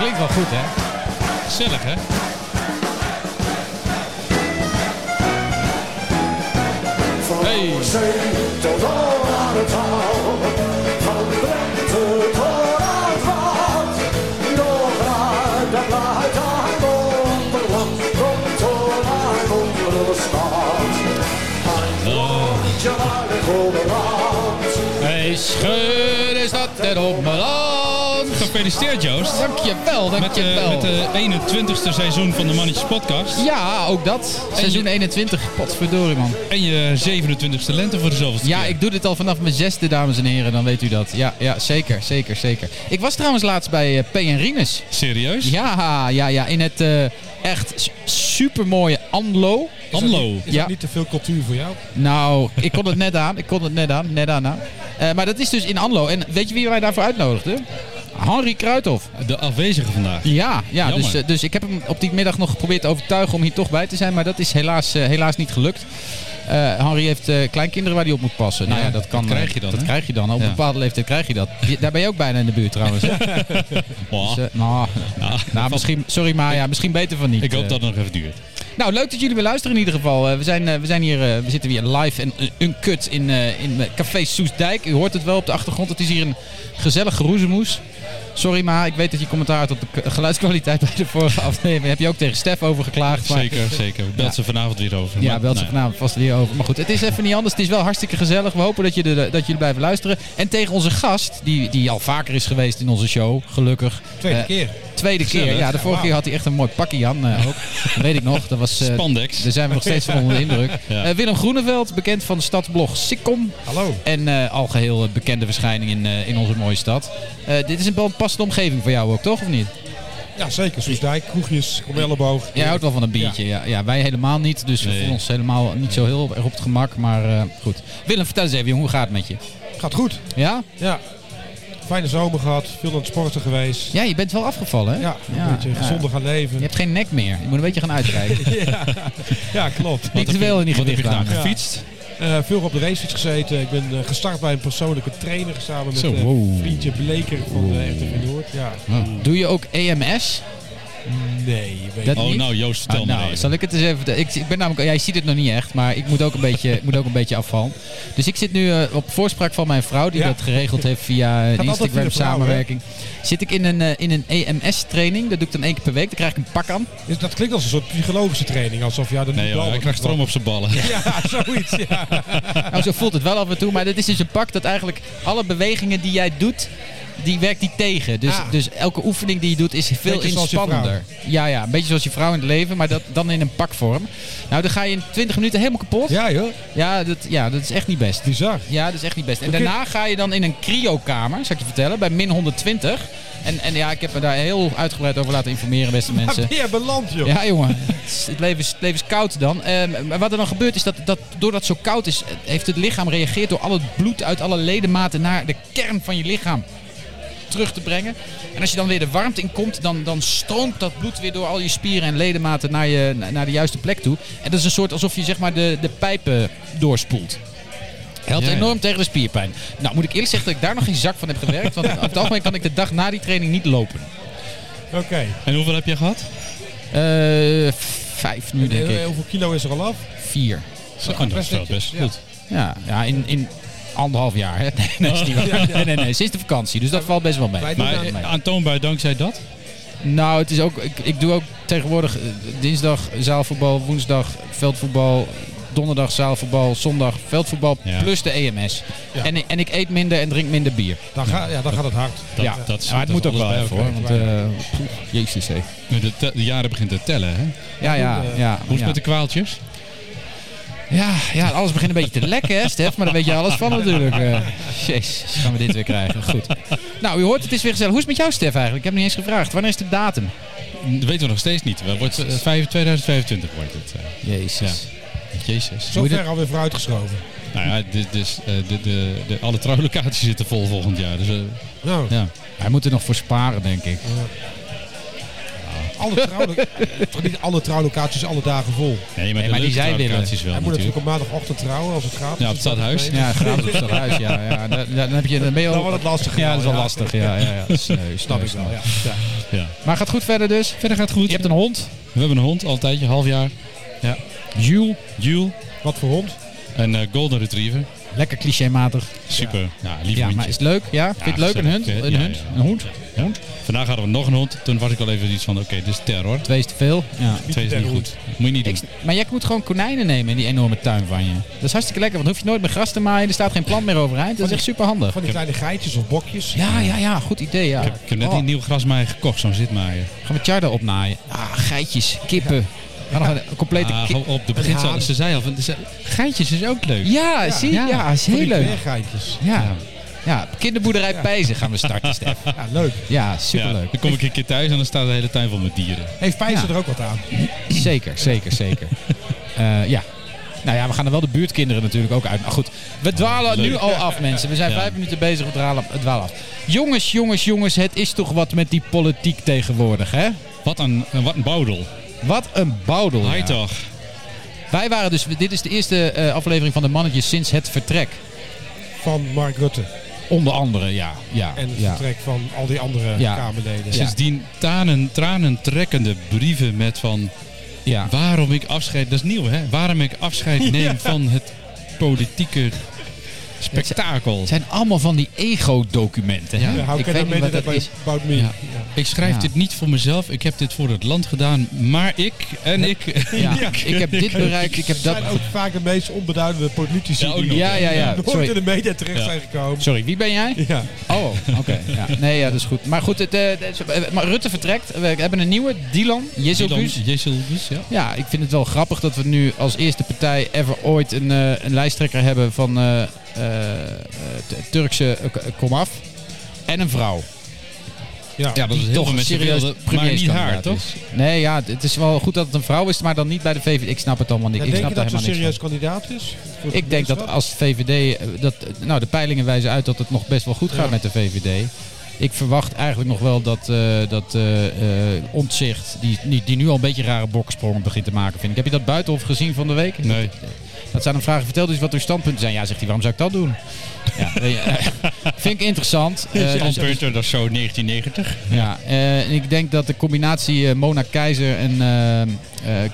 Klinkt wel goed, hè? Gezellig, hè? Hey. Hey, scheur is dat het op mijn land. Gefeliciteerd, Joost. Dankjewel, Met, dankjewel. eh, met de 21ste seizoen van de Mannetjes Podcast. Ja, ook dat. Seizoen 21. Potverdorie, man. En je 27ste lente voor de zoveelste Ja, keer. ik doe dit al vanaf mijn zesde, dames en heren. Dan weet u dat. Ja, ja zeker, zeker, zeker. Ik was trouwens laatst bij eh, P. en Rinus. Serieus? Ja, ja, ja. In het eh, echt supermooie Anlo. Anlo. Is Ja. dat niet te veel cultuur voor jou? Nou, ik kon het net aan. Ik kon het net aan. Net aan. nou. Eh, maar dat is dus in Anlo. En weet je wie wij daarvoor uitnodigden? Henry Kruithof. De afwezige vandaag. Ja, ja Jammer. dus, eh, dus ik heb hem op die middag nog geprobeerd te overtuigen om hier toch bij te zijn. Maar dat is helaas, eh, helaas niet gelukt. Eh, Henry heeft eh, kleinkinderen waar hij op moet passen. nou Ja, dat, kan, dat krijg eh, je dan, Dat krijg je dan. Op een bepaalde leeftijd krijg je dat. Daar ben je ook bijna in de buurt trouwens. Dus, nou, Ja, nou, misschien, sorry, maar ja, misschien beter van niet. Ik hoop dat het nog even duurt. Nou, leuk dat jullie weer luisteren in ieder geval. We, zijn, we, zijn hier, we zitten weer live en uncut in, in Café Soesdijk. U hoort het wel op de achtergrond. Het is hier een gezellig geroezemoes. Sorry, maar ik weet dat je commentaar had op de geluidskwaliteit bij de vorige aflevering. Heb je ook tegen Stef over geklaagd. maar- Zeker, zeker. Belt Ja. ze vanavond weer over. Ja, belt ze nou, vanavond vast weer over. Maar goed, het is even niet anders. Het is wel hartstikke gezellig. We hopen dat, je de, dat jullie blijven luisteren. En tegen onze gast, die, die al vaker is geweest in onze show, gelukkig. Tweede Eh, keer. Tweede keer. Ja, de vorige keer had hij echt een mooi pakje aan. eh, ook. Dat weet ik nog. Dat was, eh, Spandex. daar zijn we nog steeds van onder de indruk. Ja. Eh, Willem Groeneveld, bekend van de stadsblog Sikkom. Hallo. En eh al geheel bekende verschijning in, eh, in onze mooie stad. Eh, dit is een wel passende omgeving voor jou ook, toch? Of niet? Ja, zeker. Soesdijk, kroegjes, om elleboog. Jij houdt wel van een biertje. Ja. Ja, wij helemaal niet. Dus Nee. voelen ons helemaal niet zo heel erg op het gemak. Maar eh, goed. Willem, vertel eens even, jongen, hoe gaat het met je? Gaat goed. Ja? Ja. Fijne zomer gehad. Veel aan het sporten geweest. Ja, je bent wel afgevallen, hè? Ja, Ja, een beetje ja. gezonder gaan leven. Je hebt geen nek meer. Je moet een beetje gaan uitreiken. ja. ja, klopt. niet te veel in die gedaan? aan. Gefietst? Eh, veel op de racefiets gezeten. Ik ben eh, gestart bij een persoonlijke trainer samen met Zo, eh, vriendje Bleker van de RTV Noord. Ja. Doe je ook EMS? Nee, weet Dat Oh, niet? nou Joost, vertel Ah, me nou, even. zal ik het eens even... vertellen? Ik, ik ben namelijk... Jij ziet het nog niet echt, maar ik moet ook een beetje, moet ook een beetje afvallen. Dus ik zit nu eh, op voorspraak van mijn vrouw, die Ja. dat geregeld heeft via een altijd via Instagram de vrouw, samenwerking. Zit ik in een, eh, in een EMS-training. Dat doe ik dan één keer per week. Dan krijg ik een pak aan. Is- Dat klinkt als een soort psychologische training. Alsof ja, de Nee joh, hij krijgt stroom op zijn ballen. Ja, zoiets. Ja. Nou, zo voelt het wel af en toe. Maar dit is dus een pak dat eigenlijk alle bewegingen die jij doet, die werkt die tegen. Dus, Ah. dus elke oefening die je doet is veel inspannender. Ja, ja, een beetje zoals je vrouw in het leven, maar dat, dan in een pakvorm. Nou, dan ga je in 20 minuten helemaal kapot. ja, joh. Ja, dat, ja, dat is echt niet best. Bizar. Ja, dat is echt niet best. En daarna ga je dan in een cryokamer, zal ik je vertellen, bij min 120. En, en ja, ik heb me daar heel uitgebreid over laten informeren, beste mensen. jij beland, joh? Ja, jongen. Het, leven, is, het leven is koud dan. Ehm, maar wat er dan gebeurt is dat, dat doordat het zo koud is, eh, heeft het lichaam reageerd door al het bloed uit alle ledematen naar de kern van je lichaam terug te brengen. En als je dan weer de warmte in komt, dan, dan stroomt dat bloed weer door al je spieren en ledematen naar, je, na- naar de juiste plek toe. En dat is een soort alsof je zeg maar de, de pijpen doorspoelt. Helpt Ja, ja. enorm tegen de spierpijn. Nou, moet ik eerlijk zeggen dat ik daar nog geen zak van heb gewerkt. Want op het algemeen kan ik de dag na die training niet lopen. Oké. En hoeveel heb je gehad? Eh, vijf nu, denk En, ik. eh, Hoeveel kilo is er al af? Vier. Zo, dat is best best goed. Ja, ja in, in anderhalf jaar. Hè? Nee, nee, is niet waar. nee, nee, nee, sinds de vakantie. Dus dat valt best wel mee. Maar aan- eh, aantoonbaar dankzij dat? Nou, het is ook, ik, ik doe ook tegenwoordig eh, dinsdag zaalvoetbal, woensdag veldvoetbal, donderdag zaalvoetbal, zondag veldvoetbal Ja. plus de EMS. Ja. En, en ik eet minder en drink minder bier. Dan, ga, ja, dan gaat het hard. Dat, ja, dat, maar het dat moet ook wel bij even hoor. Want, eh, poeh, jezus hé. De, de jaren begint te tellen, hè? Ja, ja, ja. Hoe is het ja. met de kwaaltjes? Ja, ja, alles begint een beetje te lekken, hè, Stef? Maar daar weet je alles van natuurlijk. eh. Jezus, gaan we dit weer krijgen. Goed. Nou, u hoort, het is weer gezellig. Hoe is het met jou, Stef, eigenlijk? Ik heb niet eens gevraagd. Wanneer is de datum? Dat weten we nog steeds niet. Het wordt, eh, vijf- 2025 wordt het. eh. Jezus. Ja. Jezus. Zo ver alweer vooruitgeschoven. Nou ja, dit, dus, eh, de, de, de, alle trouwlocaties zitten vol volgend jaar. Dus, eh, Nou, ja. Hij moet er nog voor sparen, denk ik. Alle, niet alle trouwlocaties alle dagen vol. Nee, maar, de maar die leuke zij willen. trouwlocaties wel Hij moet natuurlijk. natuurlijk op maandagochtend trouwen als het gaat. Ja, op het stadhuis. Ja, gratis op het huis. Ja, ja. Dan, dan, heb je, dan ben je al... Dan wordt het lastig. Ja, dat is wel ja. lastig. Ja, ja, ja. Snap ik wel, ja. ja. Ja. Maar gaat goed verder dus. Verder gaat het goed. Je hebt een hond. We hebben een hond, al een tijdje, half jaar. Ja. Jules. Jules, Wat voor hond? een eh, golden retriever. Lekker clichématig. Super. Ja, lief Ja, maar is het leuk? Ja? Vind je het leuk? Een hond? Een Ja, hond? ja. Een hond? Ja. Vandaag hadden we nog een hond. Toen was ik al even iets van, oké, dit is terror. Twee is te veel. Ja. Twee is niet goed. Moet je niet doen. Ik, maar jij moet gewoon konijnen nemen in die enorme tuin van je. Dat is hartstikke lekker, want dan hoef je nooit meer gras te maaien. Er staat geen plant meer overeind. Dat is echt super handig. Van die kleine geitjes of bokjes. Ja, ja, ja. Goed idee, ja. Ik heb net Oh, die nieuw grasmaaier gekocht, zo'n zitmaaier. Gaan we Tjarda opnaaien? Ah, geitjes, kippen. Nog een complete Ah, op de begin ze, ze zei al, van, geitjes is ook leuk. Ja, zie je? Ja. Ja, is heel leuk. dwerggeitjes. Ja. Ja, kinderboerderij Pijzen gaan we starten, Stef. Ja, leuk. Ja, Ja, superleuk. dan kom ik een keer thuis en dan staat de hele tuin vol met dieren. Heeft Pijzer Ja. er ook wat aan? Zeker, zeker, zeker. Eh, ja. Nou ja, we gaan er wel de buurtkinderen natuurlijk ook uit. Maar goed, we dwalen nu al af, mensen. We zijn Ja. vijf minuten bezig, we dwalen, dwalen af. Jongens, jongens, jongens, het is toch wat met die politiek tegenwoordig, hè? Wat een, wat een boudel. Wat een boudel. Hij ja. toch. Wij waren dus, dit is de eerste eh, aflevering van de mannetjes sinds het vertrek. Van Mark Rutte. Onder andere, ja. ja En het ja. vertrek van al die andere Ja. Kamerleden. Sindsdien tranen, tranen trekkende brieven met van ja. waarom ik afscheid, dat is nieuw hè, waarom ik afscheid neem van het politieke spektakel. Het zijn allemaal van die ego-documenten. hè? Ja, Ik weet niet wat dat is. about me? Ja. Ja. Ik schrijf Ja. dit niet voor mezelf, ik heb dit voor het land gedaan, maar ik en ik. Ja, ik heb dit bereikt, ik heb Dat zijn ook vaak de meest onbeduidende politici Ja. Ja, ja, ja. nooit in Sorry, de media terecht Ja. zijn gekomen. sorry wie ben jij? Ja. Oh, oké. ja. Nee, ja, dat is goed. Maar goed, het, eh, het- eh, maar Rutte vertrekt. We hebben een nieuwe, Dylan Jezelgus. Jezelgus, ja. Ja, ik vind het wel grappig dat we nu als eerste partij ever ooit een, eh, een lijsttrekker hebben van eh, eh, eh, Turkse eh, k- komaf. En een vrouw. Ja. Ja, dat is heel toch serieus wilden, maar niet haar, toch? is. Nee, ja, het is wel goed dat het een vrouw is, maar dan niet bij de VVD. Ik snap het allemaal niet. Ja, ik denk snap je dat ze een van. serieus kandidaat is? Het Ik denk dat als VVD, eh, dat, eh, nou de peilingen wijzen uit dat het nog best wel goed gaat Ja. met de VVD. Ik verwacht eigenlijk nog wel dat, eh dat eh eh, Omtzigt, die, die, die nu al een beetje rare boksprongen begint te maken, vind ik. Heb je dat buitenhof gezien van de week? Nee. Dat zijn hem vragen, vertel dus wat uw standpunten zijn. Ja, zegt hij, waarom zou ik dat doen? Ja, eh, vind ik interessant. Eh, dus- Standpunten, dat is zo 1990. ja, eh, en ik denk dat de combinatie eh, Mona Keizer en eh, eh,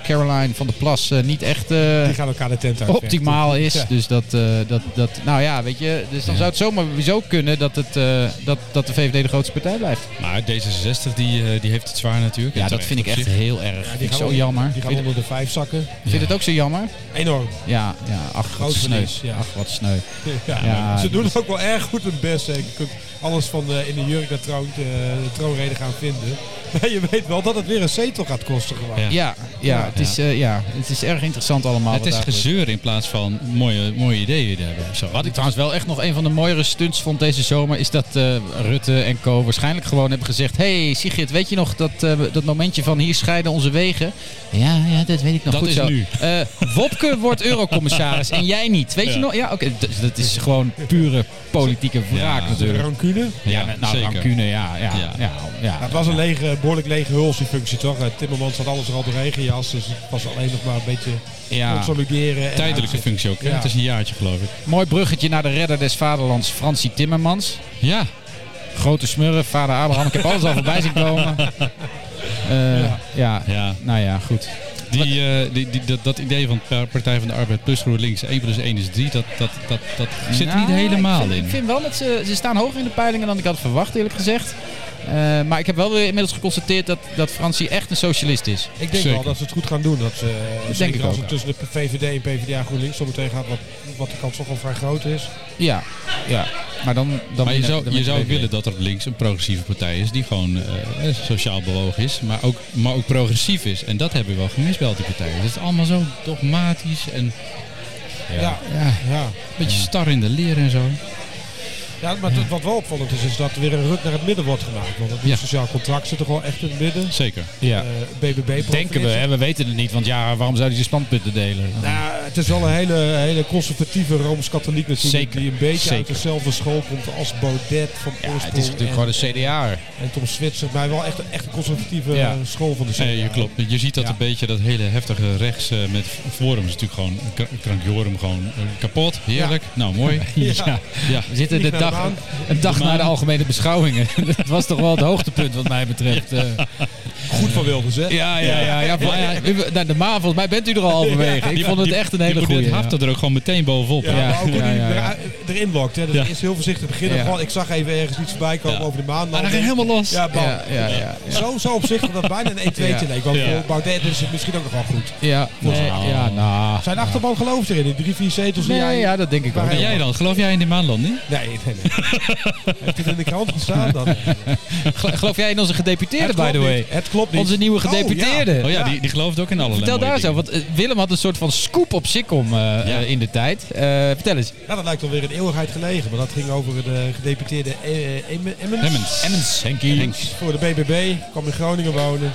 Caroline van der Plas eh, niet echt eh, Die gaan elkaar de tent uit. optimaal is. Ja. Dus dat, eh, dat, dat, nou ja, weet je, dus dan Ja. zou het zomaar zo kunnen dat, het, eh, dat, dat de VVD de grootste partij blijft. Maar D66 die, eh, die heeft het zwaar natuurlijk. Ja, En dat vind ik echt zich. heel erg. Ja, die ik gaan zo onder- jammer. Die gaan onder de vijf zakken. vind je het ook zo jammer? Enorm. Ja, ja ach, wat sneu. ja. Ach, wat sneu. Ja. Ja, Ze doen het ook wel erg goed hun best. hè. Je kunt alles van eh, in de jurk naar troon, eh, de troonrede gaan vinden. Je weet wel dat het weer een zetel gaat kosten gewoon. Ja. Ja, ja, het, Is, eh, ja het is erg interessant allemaal. Het is gezeur in plaats van mooie, mooie ideeën te hebben. Zo. Wat ik trouwens wel echt nog een van de mooiere stunts vond deze zomer... is dat eh, Rutte en co waarschijnlijk gewoon hebben gezegd... hey Sigrid, weet je nog dat, eh, dat momentje van hier scheiden onze wegen? Ja, ja dat weet ik nog Dat goed is zo. nu. Eh, Wopke wordt eurocommissaris en jij niet. Weet je nog? Ja, oké. Dat is gewoon pure politieke wraak Ja. natuurlijk. Rancune. Ja, nou, zeker. rancune, ja. ja, ja, Ja. ja, ja. Nou, het was een lege, behoorlijk lege huls die functie toch? Eh, Timmermans had alles er al doorheen gejast. Dus het was alleen nog maar een beetje Ja. consolideren. en Tijdelijke functie ook. hè? Ja. Het is een jaartje geloof ik. Mooi bruggetje naar de redder des vaderlands, Fransie Timmermans. Ja, Grote smurf, vader Abraham. Ik heb alles al voorbij zien komen. Eh, Ja. ja. ja. nou ja, goed. Die, eh, die, die, dat, dat idee van Pa- Partij van de Arbeid plus GroenLinks 1 plus 1 is 3, dat, dat, dat, dat zit er Nou, niet helemaal ik vind, in. Ik vind wel dat ze, ze staan hoger in de peilingen dan ik had verwacht, eerlijk gezegd. Eh, maar ik heb wel weer inmiddels geconstateerd dat, dat Fransie echt een socialist is. Ik denk Zeker. wel dat ze het goed gaan doen. Dat ze, denk zeker ik als ook, het ja. tussen de VVD en PvdA GroenLinks zometeen gaat, wat, wat de kans toch wel vrij groot is. Ja, ja. Maar dan, dan Maar je zou, dan je zou willen dat er links een progressieve partij is die gewoon eh, sociaal bewogen is, maar ook, maar ook progressief is. En dat hebben we wel gemist bij al die partijen. Het is allemaal zo dogmatisch en Ja, ja, ja. een beetje star in de leer en zo. Ja, maar wat wel opvallend is, is dat er weer een ruk naar het midden wordt gemaakt. Want het Ja. sociaal contract zit er gewoon echt in het midden. Zeker. Ja. Eh, BBB Denken we, hè? we weten het niet. Want ja, waarom zou hij zijn standpunten delen? Nou, het is wel een hele, hele conservatieve Rooms-Katholiek natuurlijk. Zeker, Die een beetje uit dezelfde school komt als Baudet van Ja, oorsprong. het is natuurlijk en, gewoon een CDA. en Tom Switzer, maar wel echt, echt een conservatieve Ja. eh, school van de CDA. Nee, je klopt. Je ziet dat Ja. een beetje dat hele heftige rechts eh, met Forum is natuurlijk gewoon kra- krankjorum gewoon kapot. Heerlijk. Nou, mooi. Ja. Ja. Ja. We zitten de de dag, een dag De na de algemene beschouwingen. Dat was toch wel het hoogtepunt wat mij betreft. Goed van Wilders, hè? ja, ja, ja. ja, ja, u- nou, de maan, volgens mij bent u er al halverwege. Ik Die- vond het die- echt een hele goede. Hafte er ook gewoon meteen bovenop. Ja, Ja, maar ook hoe er- erin lokt. Hè. Dat Ja. is heel voorzichtig beginnen. Gewoon, ik zag even ergens iets voorbij komen Ja. over de maan. Maar dan ging helemaal los. Ja, bam. Ja, ja, ja. ja. Zo, zo op zich dat bijna een 1-2'tje Ja. leek. Want Baudet is het misschien ook nog wel goed. Ja, nee, ja, nou. Zijn achterban gelooft erin. Die drie, vier zetels Nee, jij... ja, dat denk ik Waar ook. En jij dan? Geloof jij in die maanlanding? Nee, nee, nee. Heeft het in de krant gestaan? Dan, Gel- Geloof jij in onze gedeputeerde, Het by the way? niet. Het klopt niet. Onze nieuwe Oh, ja. gedeputeerde. Oh ja, Ja. Die, die gelooft ook in allerlei Vertel daar zo, dingen. want eh, Willem had een soort van scoop op Sikkom eh, Ja. eh, in de tijd. Eh, vertel eens. Ja, dat lijkt alweer een eeuwigheid gelegen. Maar dat ging over de gedeputeerde eh, Em- Emmens. Emmens. Emmens, Henkie. Henk. Voor de BBB. Kwam in Groningen wonen.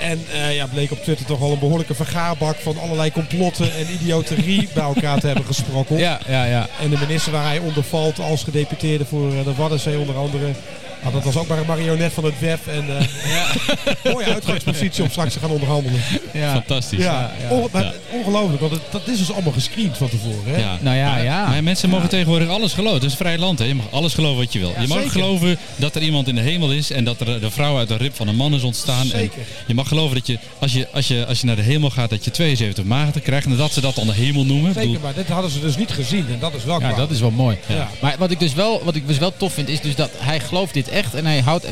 En eh, ja, bleek op Twitter toch wel een behoorlijke vergaarbak van allerlei complotten en idioterie bij elkaar te hebben gesprokkeld. Ja, ja, ja. En de minister waar hij onder valt als gedeputeerde voor eh, de Waddenzee onder andere. Nou, dat was ook maar een marionet van het WEF. En eh mooie uitgangspositie om straks te gaan onderhandelen. ja. Fantastisch. Ja, ja. on- Ja. ongelooflijk. Want het, dat is dus allemaal gescreend van tevoren. Hè? Ja. Nou ja, ja. maar mensen mogen Ja. tegenwoordig alles geloven. Het is een vrij land. Hè. Je mag alles geloven wat je wil. je mag zeker. geloven dat er iemand in de hemel is en dat er de vrouw uit de rib van een man is ontstaan. Zeker. En je mag geloven dat je als, je, als je, als je naar de hemel gaat, dat je 72 maagden krijgt. En dat ze dat dan de hemel noemen. Ik Zeker, maar dit hadden ze dus niet gezien. En dat is wel Ja, kwaad. dat is wel mooi. Ja. Maar wat ik dus wel, wat ik dus wel tof vind, is dus dat hij gelooft dit echt. En hij houdt.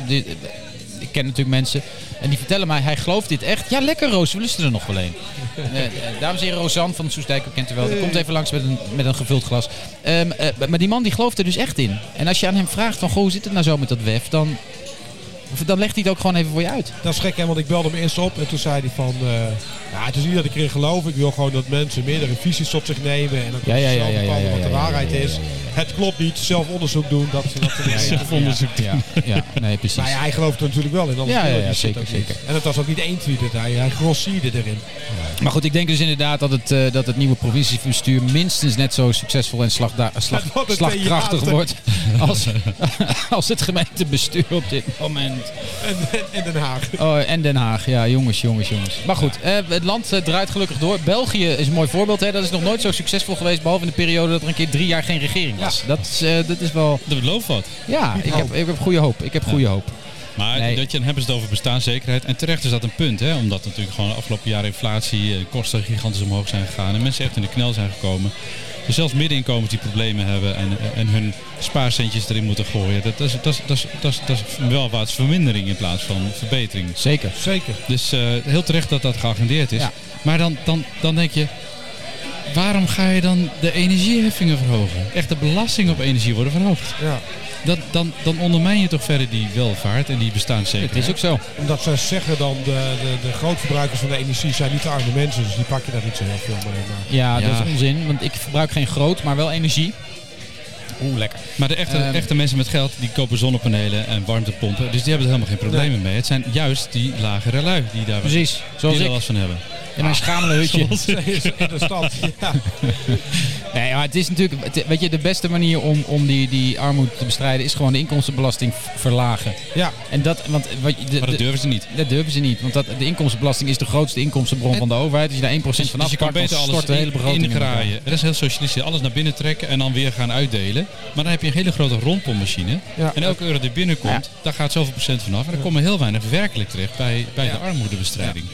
Ik ken natuurlijk mensen. En die vertellen mij, hij gelooft dit echt. Ja, lekker Roos, we lusten er nog wel een. Eh, eh, dames en heren, Rosanne van Soestdijk, u kent u wel. Die komt even langs met een, met een gevuld glas. Ehm, eh, maar die man die gelooft er dus echt in. En als je aan hem vraagt van, goh, hoe zit het nou zo met dat WEF? Dan, dan legt hij het ook gewoon even voor je uit. Dat is gek, hè, want ik belde hem eerst op en toen zei hij van... ja, het is niet dat ik erin geloof. Ik wil gewoon dat mensen meerdere visies op zich nemen. En dan Ja, kunnen ja, ja, zelf ja, bepalen wat de waarheid is. Het klopt niet. Zelf onderzoek doen. Dat, dat, dat Zelfonderzoek Ja, ja, nee, precies. Maar ja, hij gelooft er natuurlijk wel in. Ja, ja, ja, zeker, zeker. En het was ook niet één tweet. dat Hij, hij grossierde erin. Maar goed, ik denk dus inderdaad dat het, eh, dat het nieuwe provinciebestuur minstens net zo succesvol en slag- slagkrachtig wordt als, als het gemeentebestuur op dit moment. En, en, en Den Haag. Oh, en Den Haag, ja, jongens, jongens, jongens. Maar goed, eh, het land eh, draait gelukkig door. België is een mooi voorbeeld. Hè. Dat is nog nooit zo succesvol geweest, behalve in de periode dat er een keer drie jaar geen regering was. Dat, is, eh, dat is wel... dat belooft wat. Ja, ik heb, ik heb goede hoop. Ik heb goede hoop. Maar Nee. dat je, dan hebben ze het over bestaanszekerheid. En terecht is dat een punt, hè? omdat natuurlijk gewoon de afgelopen jaren inflatie, eh, kosten gigantisch omhoog zijn gegaan. En mensen echt in de knel zijn gekomen. Dus zelfs middeninkomens die problemen hebben en, en hun spaarcentjes erin moeten gooien. Dat, is, dat, is, dat, is, dat, is, dat is wel wat vermindering in plaats van verbetering. Zeker. Zeker. Dus eh, heel terecht dat dat geagendeerd is. Ja. Maar dan, dan, dan denk je, waarom ga je dan de energieheffingen verhogen? Echt de belasting op energie worden verhoogd. Ja. Dat, dan, dan ondermijn je toch verder die welvaart en die bestaanszekerheid. Het is ook zo. Omdat zij zeggen dan, de, de, de grootverbruikers van de energie zijn niet de arme mensen. Dus die pak je daar niet zo heel veel mee. Maar Ja, Ja. dat is onzin. Want ik verbruik geen groot, maar wel energie. Oeh, lekker. Maar de echte, Ehm. echte mensen met geld, die kopen zonnepanelen en warmtepompen. Dus die hebben er helemaal geen problemen mee. Het zijn juist die lagere lui die daar, Precies, die zoals er ik. last van hebben. In mijn schamele hutje. in de stad. Ja. Nee, maar het is natuurlijk, het- weet je, de beste manier om, om die, die armoede te bestrijden is gewoon de inkomstenbelasting verlagen. ja. En dat, want wat de, Maar dat de- durven ze niet. dat durven ze niet, want dat, de inkomstenbelasting is de grootste inkomstenbron van de overheid. Als je daar 1% Dus, van dus je kan afpakt, beter alles de hele in, begroting in ingraaien. Dat is heel socialistisch. Alles naar binnen trekken en dan weer gaan uitdelen. Maar dan heb je een hele grote rondpommachine. Ja. En elke euro die binnenkomt, daar gaat zoveel procent vanaf. En er komen heel weinig werkelijk terecht bij, bij de armoedebestrijding.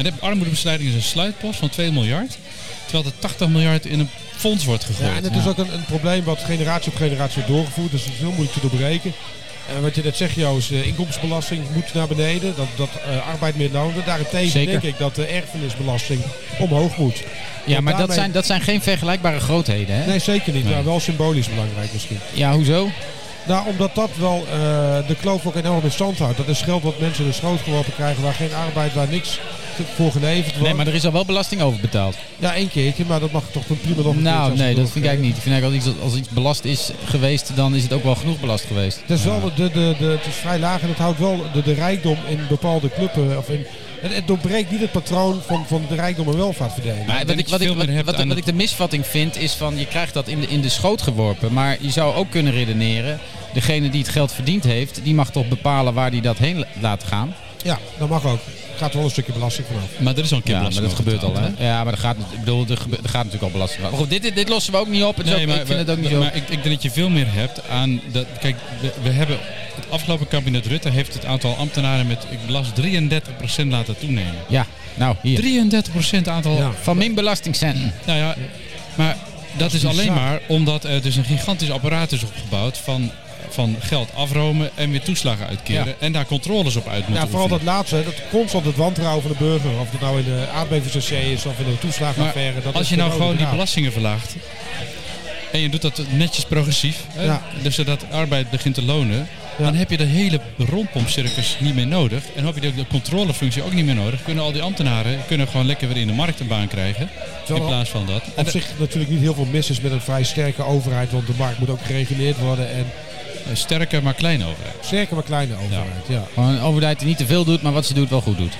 En de armoedebestrijding is een sluitpost van 2 miljard. Terwijl er 80 miljard in een fonds wordt gegooid. Ja, en het is ook een, een probleem wat generatie op generatie wordt doorgevoerd. Dus het is heel moeilijk te doorbreken. En wat je net zegt, Joost, de inkomstenbelasting moet naar beneden. Dat, dat eh, arbeid meer loont. Daarentegen Zeker. denk ik dat de erfenisbelasting omhoog moet. Ja, Want maar dat zijn, dat zijn geen vergelijkbare grootheden, hè? Nee, zeker niet. Nee. Maar wel symbolisch belangrijk misschien. Ja, hoezo? Nou, omdat dat wel eh, de kloof ook enorm in stand houdt. Dat is geld wat mensen in de schoot geworpen krijgen, waar geen arbeid, waar niks voor geleverd wordt. Nee, maar er is al wel belasting over betaald. Ja, één keertje, maar dat mag toch prima nog een Nou, nee, dat vind ik eigenlijk niet. Ik vind eigenlijk als iets, als iets belast is geweest, dan is het ook wel genoeg belast geweest. Het is, wel, de, de, de, het is vrij laag en het houdt wel de, de rijkdom in bepaalde clubben. Of in, het, het doorbreekt niet het patroon van, van de rijkdom en welvaartverdeling. Maar denk wat ik, wat, ik, wat, wat, ik de misvatting vind is van je krijgt dat in de, in de schoot geworpen. Maar je zou ook kunnen redeneren, degene die het geld verdiend heeft, die mag toch bepalen waar die dat heen la- laat gaan. Ja, dat mag ook. Gaat wel een stukje belasting vanaf. Maar er is al een keer Ja, maar belasting dat gebeurt al, hè? Ja, maar er gaat, ik bedoel, er, gebe- er gaat natuurlijk al belasting. Maar goed, dit, dit, dit lossen we ook niet op. Het Nee, ook- maar, ik vind het ook niet zo. maar ik, ik denk dat je veel meer hebt aan dat. Kijk, we, we hebben het afgelopen kabinet Rutte heeft het aantal ambtenaren met ik las 33% laten toenemen. Ja, nou, hier. 33% aantal. Ja. Van min belastingcenten. Nou ja, maar dat is alleen maar omdat er dus een gigantisch apparaat is opgebouwd van, van geld afromen en weer toeslagen uitkeren Ja. en daar controles op uit moeten Ja, vooral dat laatste, dat constant het wantrouwen van de burger. Of het nou in de aardbevingsdossier is of in de Maar toeslagenaffaire. Dat als je nou gewoon die belastingen verlaagt en je doet dat netjes progressief, Ja. dus zodat arbeid begint te lonen, Ja. dan heb je de hele rondpompcircus niet meer nodig en heb je de, controlefunctie ook niet meer nodig. Kunnen al die ambtenaren kunnen gewoon lekker weer in de markt een baan krijgen Terwijl in plaats van dat. En Op zich natuurlijk niet heel veel mis is met een vrij sterke overheid. Want de markt moet ook gereguleerd worden. En een sterke maar kleine overheid. sterke maar kleine overheid. Ja. Een overheid die niet te veel doet, maar wat ze doet wel goed doet.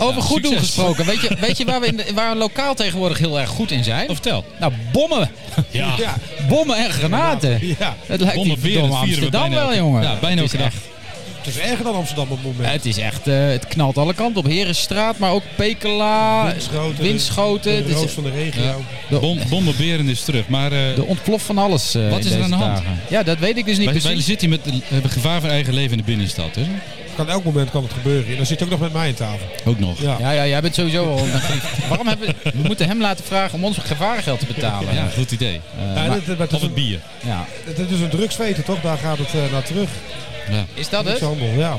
Over Ja, goed doen gesproken. Weet je, weet je waar, we in de, waar we lokaal tegenwoordig heel erg goed in zijn? Of vertel. Nou, bommen. Ja. Ja. Bommen en granaten. ja, Het lijkt die Bommen, verdomme we Amsterdam wel, jongen. Ja, bijna elke dag. Het is erger dan Amsterdam op het moment. Het is echt, eh, het knalt alle kanten op. Herenstraat, maar ook Pekela, Windschoten. Winschoten. De, de van de regio. Ja. de, Bom, bombeberen is terug. Maar eh, de ontplof van alles eh, Wat is er aan de hand? dagen. Ja, dat weet ik dus niet wij, wij precies. zitten hier met hebben gevaar voor eigen leven in de binnenstad. Hè? Kan elk moment kan het gebeuren. En dan zit je ook nog met mij aan tafel. Ook nog. Ja. Ja, ja, jij bent sowieso al. Waarom hebben we... We moeten hem laten vragen om ons gevarengeld te betalen. Ja, goed idee. Eh, Ja, maar- dit- dit- dit Of een- bier. ja. Het is een drugsveten, toch? Daar gaat het naar terug. Ja. Is dat het? Drugshandel, ja.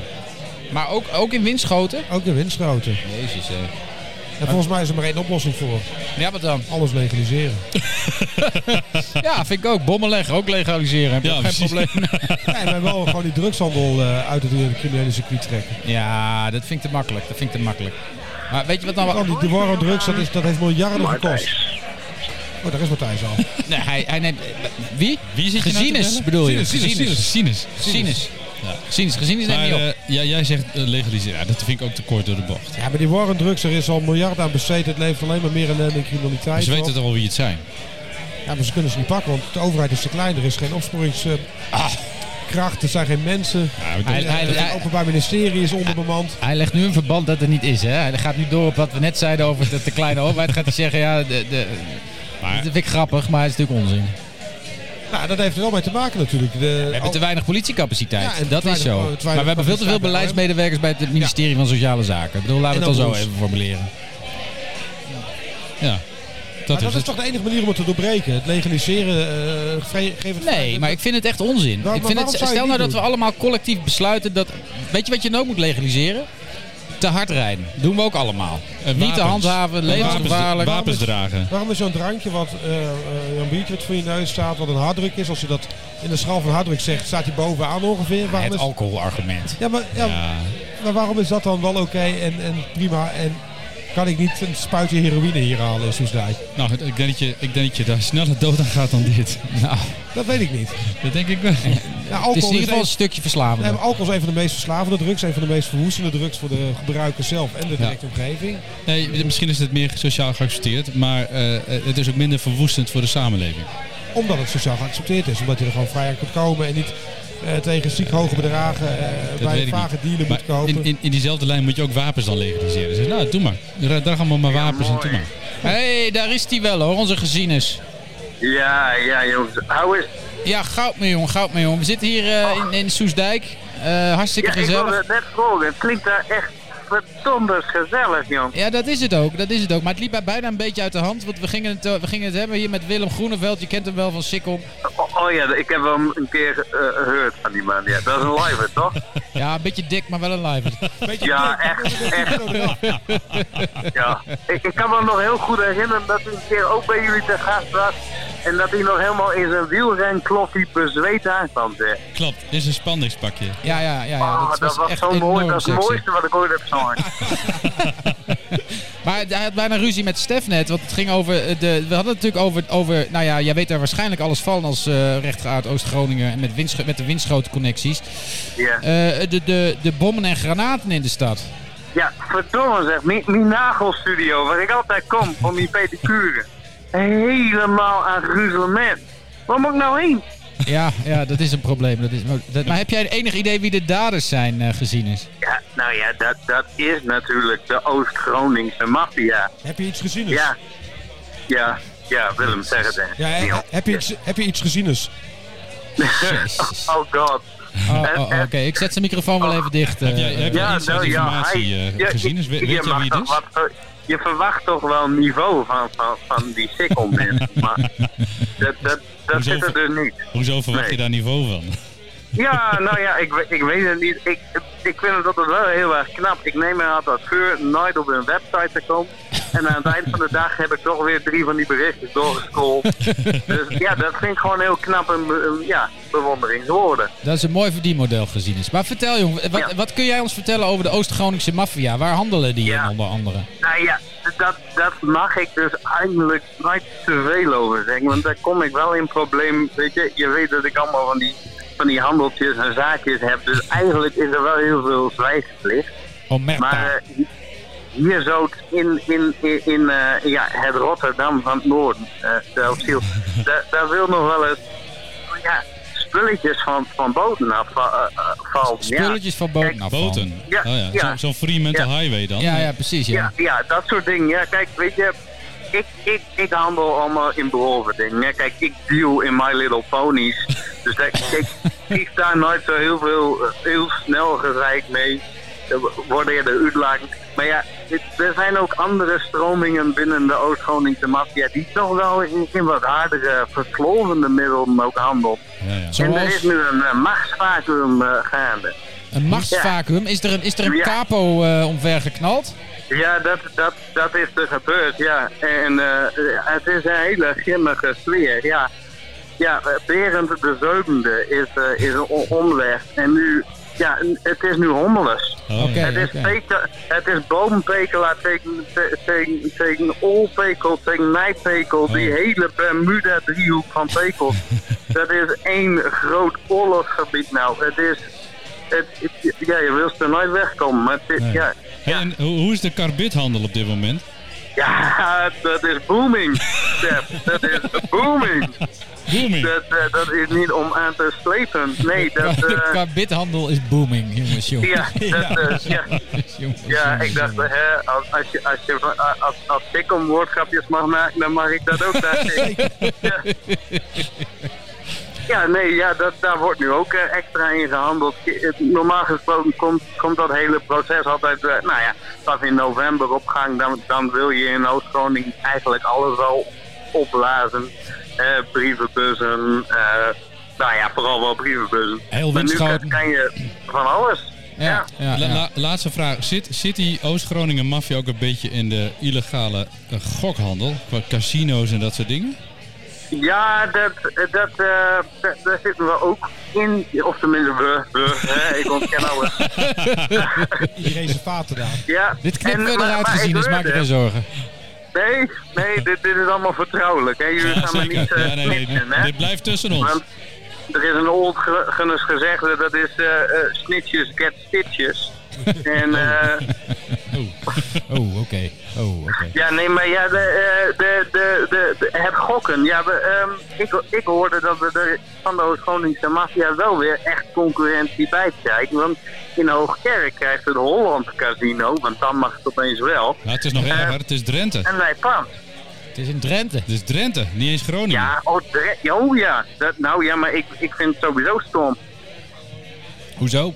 Maar ook, ook in Winschoten? Ook de winstgroten. Jezus, hè. En volgens mij is er maar één oplossing voor. Ja, wat dan? Alles legaliseren. Ja, vind ik ook. Bommen leggen, ook legaliseren. Heb je Ja, geen precies. probleem. Ja, en wij wel gewoon die drugshandel eh, uit het eh, criminele circuit trekken. Ja, dat vind ik te makkelijk. Dat vind ik te makkelijk. Maar weet je wat nou... Oh, wel- die, war on drugs, dat, is, dat heeft miljarden gekost. Oh, daar is Matthijs al. Nee, hij, hij neemt... Wie? Wie zit je nou bellen? bedoel je? Sinus, sinus, Gezinus. sinus. Ja. Gezinus neemt Maar niet op. eh, ja, jij zegt eh, legaliseren. Ja, dat vind ik ook te kort door de bocht. Ja, maar die war on drugs, er is al miljarden aan besteed. Het levert alleen maar meer ellende en criminaliteit Maar ze weten toch wel wie het zijn. Ja, maar ze kunnen ze niet pakken, want de overheid is te klein. Er is geen opsporingskracht, er zijn geen mensen. Ja, Hij- hij- Het hij- Openbaar Ministerie is onderbemand. Hij legt nu een verband dat er niet is. Hè? Hij gaat nu door op wat we net zeiden over de, de kleine overheid. Gaat hij zeggen, ja, de, de, maar dat vind ik grappig, maar het is natuurlijk onzin. Nou, dat heeft er wel mee te maken natuurlijk. De, We hebben te weinig politiecapaciteit. Ja, dat is zo. Maar we hebben veel te veel beleidsmedewerkers bij het ministerie van Sociale Zaken. Ik bedoel, laten we het dan zo even formuleren. ja, Maar dat dat is is het. toch de enige manier om het te doorbreken? Het legaliseren, geef het Nee, maar ik vind het echt onzin. Ik maar vind het, stel nou dat we allemaal collectief besluiten dat... Weet je wat je nou moet legaliseren? Te hard rijden. Doen we ook allemaal. En Niet te handhaven, En levensgevaarlijk. Wapens, wapens dragen. Waarom is zo'n drankje wat eh eh, een biertje wat voor je neus staat, wat een harddruk is, als je dat in de schaal van harddruk zegt, staat hij bovenaan ongeveer? Waarom Het is, alcoholargument. ja, maar, ja, Ja. maar waarom is dat dan wel oké en, en prima? En kan ik niet een spuitje heroïne hier halen in Soesdijk? Nou, ik denk, dat je, ik denk dat je daar sneller dood aan gaat dan dit. Nou, Dat weet ik niet. Dat denk ik wel. Het is in ieder geval een stukje verslavend. Nee, alcohol is een van de meest verslavende drugs, een van de meest verwoestende drugs voor de gebruiker zelf en de directe omgeving. Nee, misschien is het meer sociaal geaccepteerd, maar eh, het is ook minder verwoestend voor de samenleving. Omdat het sociaal geaccepteerd is, omdat je er gewoon vrij aan kunt komen en niet eh, tegen ziek hoge bedragen eh, bij vage dealer Maar moet kopen. in, in, in diezelfde lijn moet je ook wapens dan legaliseren. Dus nou, doe maar. Dra- Draag allemaal maar wapens en doe maar. Hé, hey, daar is hij wel hoor, onze gezinus. Ja, ja jongens. Hou eens. Ja, goud me jongen, goud me jongen. We zitten hier eh, in, in Soesdijk. Eh, hartstikke Ja, ik gezellig. wilde het net. Het klinkt daar echt verdomd gezellig, jong. Ja, dat is het ook. Dat is het ook. Maar het liep bij bijna een beetje uit de hand. Want we gingen het, eh, we gingen het hebben hier met Willem Groeneveld. Je kent hem wel van Sikkom. Oh, oh ja, ik heb hem een keer eh, gehoord van die man. Ja, dat is een live, toch? Ja, een beetje dik, maar wel een live. Beetje Ja, dik. echt, echt. Ja, ik, ik kan me nog heel goed herinneren dat hij een keer ook bij jullie te gast was. En dat hij nog helemaal in zijn wielrenkloffie bezweet aankwam. Klopt, is een spanningspakje. Ja, ja, ja. ja. Oh, dat, dat was echt zo mooi. Dat is het mooiste wat ik ooit heb gezien. Maar hij had bijna ruzie met Stef net, want het ging over eh, de... We hadden het natuurlijk over, over nou ja, jij weet daar waarschijnlijk alles van als eh rechtgeaard Oost-Groningen en met, windscho- met de windschotenconnecties. Ja. Eh, de, de, de bommen en granaten in de stad. Ja, verdomme zeg. Mijn, mijn nagelstudio, waar ik altijd kom om die pedicure. Helemaal aan gruzelement. Waar moet ik nou heen? Ja, ja, dat is een probleem. Dat is, maar, dat- maar heb jij enig idee wie de daders zijn, eh, gezien is? Ja, nou ja, dat, dat is natuurlijk de Oost-Groningse maffia. Heb je iets gezien? dus? Ja. Ja, ja, Willem, zeg het eens. Ja, he- heb, je iets, heb je iets gezien? dus? Oh god. Oh, oh, oh, Oké, ik zet zijn microfoon wel even dicht. eh. Heb jij, heb jij Ja, nou ja, informatie hij- eh, ja, gezien? Dus weet, je wie het is? wat, eh, je verwacht toch wel een niveau van, van, van die sikkelmens. maar dat, dat, dat Hoezo zit er dus niet. Hoezo verwacht Nee. je daar niveau van? Ja, nou ja, ik, ik weet het niet. Ik, ik vind het altijd wel heel erg knap. Ik neem me altijd voor nooit op een website te komen. En aan het eind van de dag heb ik toch weer drie van die berichtjes doorgescrolld. Dus ja, dat vind ik gewoon heel knap en ja, bewonderingswoorden. Dat is een mooi verdienmodel gezien is. Maar vertel jongen, wat, Ja. wat kun jij ons vertellen over de Oost-Groningse maffia? Waar handelen die Ja. in onder andere? Nou ja, dat, dat mag ik dus eigenlijk nooit te veel over zeggen. Want daar kom ik wel in probleem. Weet je, je weet dat ik allemaal van die, van die handeltjes en zaakjes heb. Dus eigenlijk is er wel heel veel zwijgplicht. Omerta. Maar hier zo in, in, in, in eh, ja, het Rotterdam van het Noorden, eh Delfziel, daar, daar wil nog wel eens ja, spulletjes van, van boten af eh, eh, vallen. Ja. Spulletjes van boten afvallen. Boten. Ja, oh ja. ja. Zo- Zo'n Fremantle Ja. Highway dan. Ja, ja, precies. Ja. Ja, ja, dat soort dingen. Ja, kijk, weet je, ik, ik, ik handel allemaal in behoren dingen. Kijk, ik deal in My Little Ponies. Dus daar, kijk, ik sta nooit zo heel veel, eh, heel snel gezeik mee. Worden er uitlagen. Maar ja, het- er zijn ook andere stromingen binnen de Oost-Groningse maffia die toch wel in, in wat hardere, verslovende middelen ook handelt. Ja, ja. En er is nu een uh, machtsvacuum eh, gaande. een machtsvacuum. Is er een, is er een capo eh omver geknald? Ja, dat, dat, dat is er gebeurd, ja. En eh, het is een hele grimmige sfeer, ja. Ja, eh, Berend de Zevende is, eh, is. En nu, ja, het is nu hommeles. Oh, het, is peke, het is bovenpekela tegen, te- tegen, tegen olpekel, tegen nijpekel. Die Oh. hele Bermuda-driehoek van pekels. dat is één groot oorlogsgebied nou. Het is... Het, het- ja, je wilt er nooit wegkomen. Maar het is, Nee. ja, Hey, en hoe, hoe is de karbithandel op dit moment? ja, dat is booming, Stef. Dat is booming. Booming. Dat, eh, dat is niet om aan te slepen. Nee, dat... de eh, karbithandel is booming, jongens. jongens. ja, dat, ja, ik dacht, hè, als, als, je, als, je, als, als ik om woordgrapjes mag maken, dan mag ik dat ook. Daar ja. ja, nee, ja, dat, daar wordt nu ook eh, extra in gehandeld. Normaal gesproken komt, komt dat hele proces altijd, nou ja, pas in november op gang. Dan, dan wil je in Oost-Groningen eigenlijk alles wel opblazen. Eh, brievenbussen, eh, nou ja, vooral wel brievenbussen. Heel maar nu kan je van alles. Ja, ja, La- ja. la- laatste vraag. Zit, zit die Oost-Groningen maffia ook een beetje in de illegale eh, gokhandel? Qua casino's en dat soort dingen? Ja, dat, dat, eh, da- daar zitten we ook in. Of tenminste, we, we hè, ik ontken alles. Iedereen zijn vaten daar. Ja. Dit knippen en- we maar- eruit gezien, dus maak je geen zorgen. Nee, nee, dit, dit is allemaal vertrouwelijk. Hè. Jullie gaan me niet eh Ja, nee, nee, snitchen, hè. dit blijft tussen ons. Want er is een old gunnis gezegde, dat is eh, snitches get stitches. en eh, Oh, oké. Oh, oké. ja, nee, maar ja, de, eh, de, de, de, de- het gokken. Ja, we, ehm, ik, ik hoorde dat we er van de Oost-Groningse maffia wel weer echt concurrentie bij krijgen. Want in Hoogkerk krijgt het Holland Casino, want dan mag het opeens wel. Ja, het is nog erger. Het is Drenthe. En Nijpand. Het is in Drenthe. Het is Drenthe, niet eens Groningen. Ja, oh, Dre- oh ja. Dat, nou ja, maar ik, ik vind het sowieso stom. Hoezo?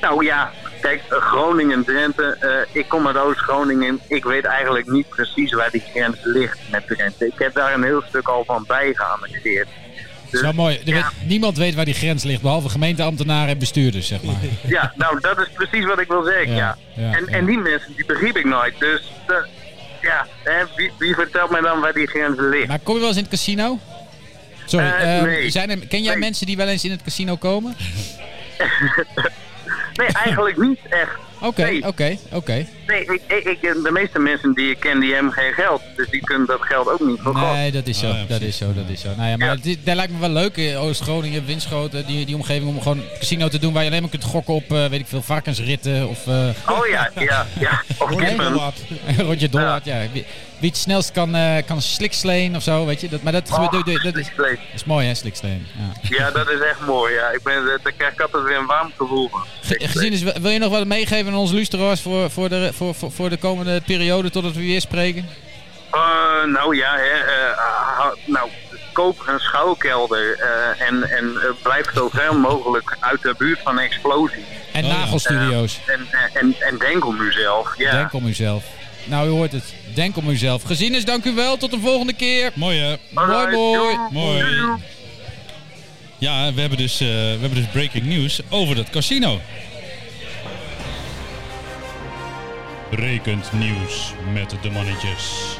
Nou ja, kijk, Groningen, Drenthe. eh, ik kom uit Oost-Groningen. Ik weet eigenlijk niet precies waar die grens ligt met Drenthe. Ik heb daar een heel stuk al van bij geannexeerd. Dus, Zo mooi. Er ja. weet- niemand weet waar die grens ligt, behalve gemeenteambtenaren en bestuurders, zeg maar. Ja, nou dat is precies wat ik wil zeggen, Ja, ja. ja, en, en die mensen, die begreep ik nooit. Dus, eh, ja, hè, wie, wie vertelt mij dan waar die grens ligt? Maar kom je wel eens in het casino? Sorry, Eh, ehm, nee. zijn er, ken jij Nee. mensen die wel eens in het casino komen? Nee, eigenlijk niet echt. Oké, oké, oké. Nee, ik, ik, ik- de meeste mensen die ik ken, die hebben geen geld. Dus die kunnen dat geld ook niet voor God. Nee, dat is zo. Ah, ja, dat is zo, dat is zo. Nou ja, maar Ja. dit, dat lijkt me wel leuk. eh, Oost-Groningen, Winschoten, die, die omgeving om gewoon een casino te doen waar je alleen maar kunt gokken op, eh, weet ik veel, varkensritten of eh Oh ja, ja, ja. Of kippen. Roger Dollard. Ja. Wie, wie het snelst kan, eh kan sliksleen of zo, weet je. Dat, maar dat, Oh, dat, dat, dat is, dat is mooi hè, sliksleen. Ja. Ja, dat is echt mooi. Ja. Ik ben, daar krijg ik altijd weer een warm gevoel van. Ge- Gezien is, wil je nog wat meegeven aan onze luisteraars voor, voor, de, voor, voor, voor de komende periode totdat we weer spreken? Eh, nou ja, hè, eh, nou, koop een schouwkelder eh, en, en blijf zo ver mogelijk uit de buurt van explosie. En Oh nagelstudio's. En, en, en denk om uzelf. Ja. Denk om uzelf. Nou, u hoort het. Denk om uzelf. Gezien is, dank u wel. Tot de volgende keer. Mooi hè? Mooi, mooi. Mooi. Ja, we hebben, dus, eh, we hebben dus breaking news over dat casino. Brekend nieuws met de mannetjes.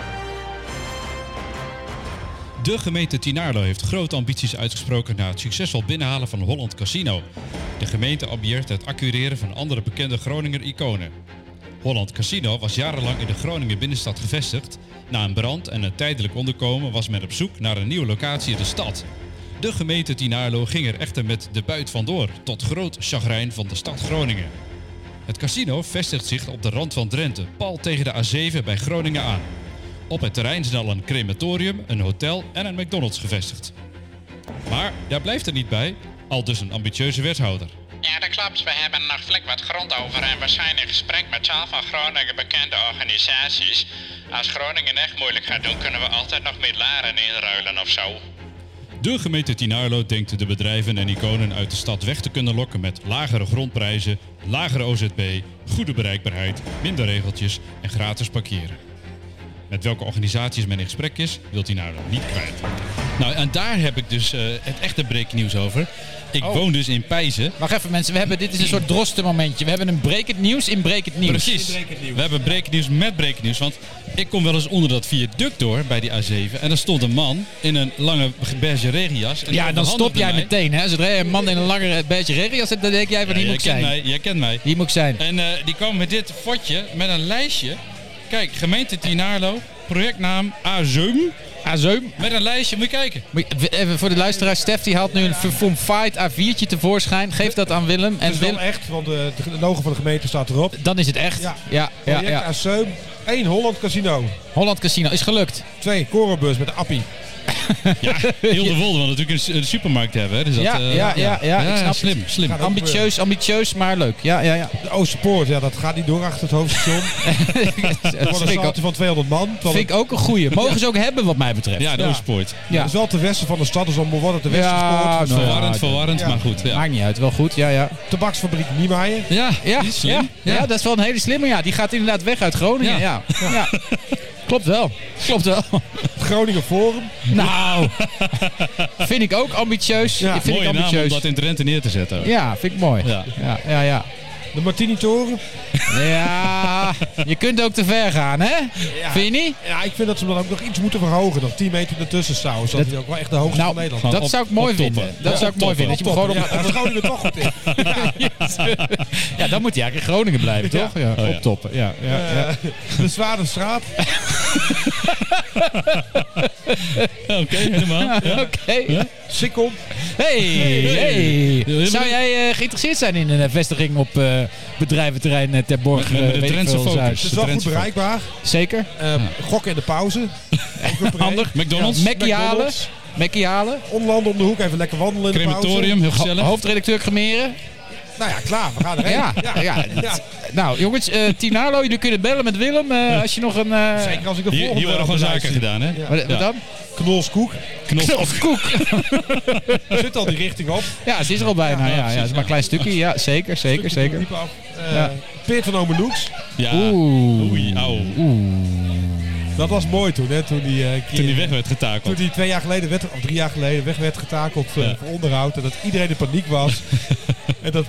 De gemeente Tinaarlo heeft grote ambities uitgesproken na het succesvol binnenhalen van Holland Casino. De gemeente ambieert het accureren van andere bekende Groninger iconen. Holland Casino was jarenlang in de Groningen binnenstad gevestigd. Na een brand en een tijdelijk onderkomen was men op zoek naar een nieuwe locatie in de stad. De gemeente Tinaarlo ging er echter met de buit vandoor, tot groot chagrijn van de stad Groningen. Het casino vestigt zich op de rand van Drenthe, pal tegen de A7 bij Groningen aan. Op het terrein zijn al een crematorium, een hotel en een McDonald's gevestigd. Maar daar blijft het niet bij, al dus een ambitieuze wethouder. Ja, dat klopt. We hebben nog flink wat grond over en we zijn in gesprek met tal van Groningen bekende organisaties. Als Groningen echt moeilijk gaat doen, kunnen we altijd nog met laren inruilen of zo. De gemeente Tinaarlo denkt de bedrijven en iconen uit de stad weg te kunnen lokken met lagere grondprijzen, lagere OZB, goede bereikbaarheid, minder regeltjes en gratis parkeren. Met welke organisaties men in gesprek is, wil Tinaarlo niet kwijt. Nou, en daar heb ik dus eh, het echte breeknieuws over. Ik Oh. woon dus in Pijzen. Wacht even mensen, we hebben, dit is een soort drosten momentje. We hebben een brekend nieuws in brekend nieuws. Precies. We hebben breeknieuws met breeknieuws. Want ik kom wel eens onder dat viaduct door bij die A7. En er stond een man in een lange beige regenjas. En Ja, dan stop jij mij- meteen hè. Zodra je een man in een lange beetje regenjas hebt, dan denk jij van Ja, hier moet ik zijn. mij, jij kent mij. Hier moet ik zijn. En eh, die kwam met dit fotje, met een lijstje. Kijk, gemeente Tinaarlo, projectnaam A7. Azeum. Met een lijstje, moet je kijken. Moet je- Even voor de luisteraar, Stef die haalt nu een verfomfaaid A4'tje tevoorschijn. Geef dat aan Willem. Het En is wel Willem, echt, want de, de logo van de gemeente staat erop. dan is het echt. Ja, Ja. ja, ja. Project Aseum. 1 Holland Casino. Holland Casino is gelukt. 2 Korenbus met de appie. Ja, heel de Wolde, want natuurlijk een, supermarkt hebben. Hè, dus dat, Ja, eh, ja, ja, ja, ik snap slim, het. slim. Gaat ook Ambitieus, ambitieus, maar leuk. Ja, ja, ja. De Oosterpoort, ja, dat gaat niet door achter het hoofdstation. wordt een zaaltje van 200 man. vind ik ook een goeie. Mogen ze ook hebben wat mij betreft. Ja, de Ja. Oostpoort. Ja. Het is wel te westen van de stad, dus dan wordt het de Ja, eh, Verwarrend, verwarrend, maar goed. Ja, Maakt niet uit, wel goed. Ja, ja. tabaksfabriek Niemeyer. ja, ja, ja. dat is wel een hele slimme. Ja. Die gaat inderdaad weg uit Groningen. Ja. Ja. Klopt wel. Klopt wel. Het Groningen Forum. Nou, vind ik ook ambitieus. Ja, vind ik Mooie naam om ambitieus. dat in Drenthe neer te zetten. Ja, vind ik mooi. Ja. Ja, ja, ja. De Martini Toren. Ja, je kunt ook te ver gaan, hè? Vind je niet? Ja, ik vind dat ze dan ook nog iets moeten verhogen. Nog 10 meter ertussen. Zodat Dat- hij ook wel echt de hoogste Nou, van Nederland dat op- zou ik mooi vinden. Dat Ja, zou ik mooi vinden. Dat je gewoon Ja, op, dat is Groningen toch goed in. ja, dan moet hij eigenlijk in Groningen blijven, Ja. toch? Ja, Oh, ja. optoppen. Ja, ja, ja. De Zwaardenstraat. Oké, helemaal. Ja. Oké. Sikkel. Hey, hey. Ja, Zou jij eh, geïnteresseerd zijn in een eh, vestiging op eh, bedrijventerrein Ter Borg? Met- met de Drentse? Het is wel goed bereikbaar. Zeker. Eh, Gokken in de pauze. Handig. McDonald's, Mackie halen. Mackie halen. Onlanden om de hoek. Even lekker wandelen in de pauze. crematorium, heel gezellig. Hoofdredacteur Cremeren. Nou ja, klaar. We gaan erheen. Ja, ja, Nou, jongens, eh Tinalo, jullie kunnen bellen met Willem eh, als je nog een... eh, Zeker als ik de Hier, volgende hier worden gewoon zaken gedaan, hè? Ja. Wat, wat Ja. dan? Knolskoek. Of koek. Zit al die richting op. Ja, ze is er al bijna. Ja, ja, het is maar een klein stukje. Ja, zeker, zeker, zeker. Diep af. Eh, Ja. Peert van Omeloeks. Ja. Oeh. Oei, auw. Dat was mooi toen, hè, toen die, eh, keer- Toen die weg werd Toen getakeld. die twee jaar geleden, werd, of drie jaar geleden, weg werd getakeld eh, Ja. voor onderhoud. En dat iedereen in paniek was. en dat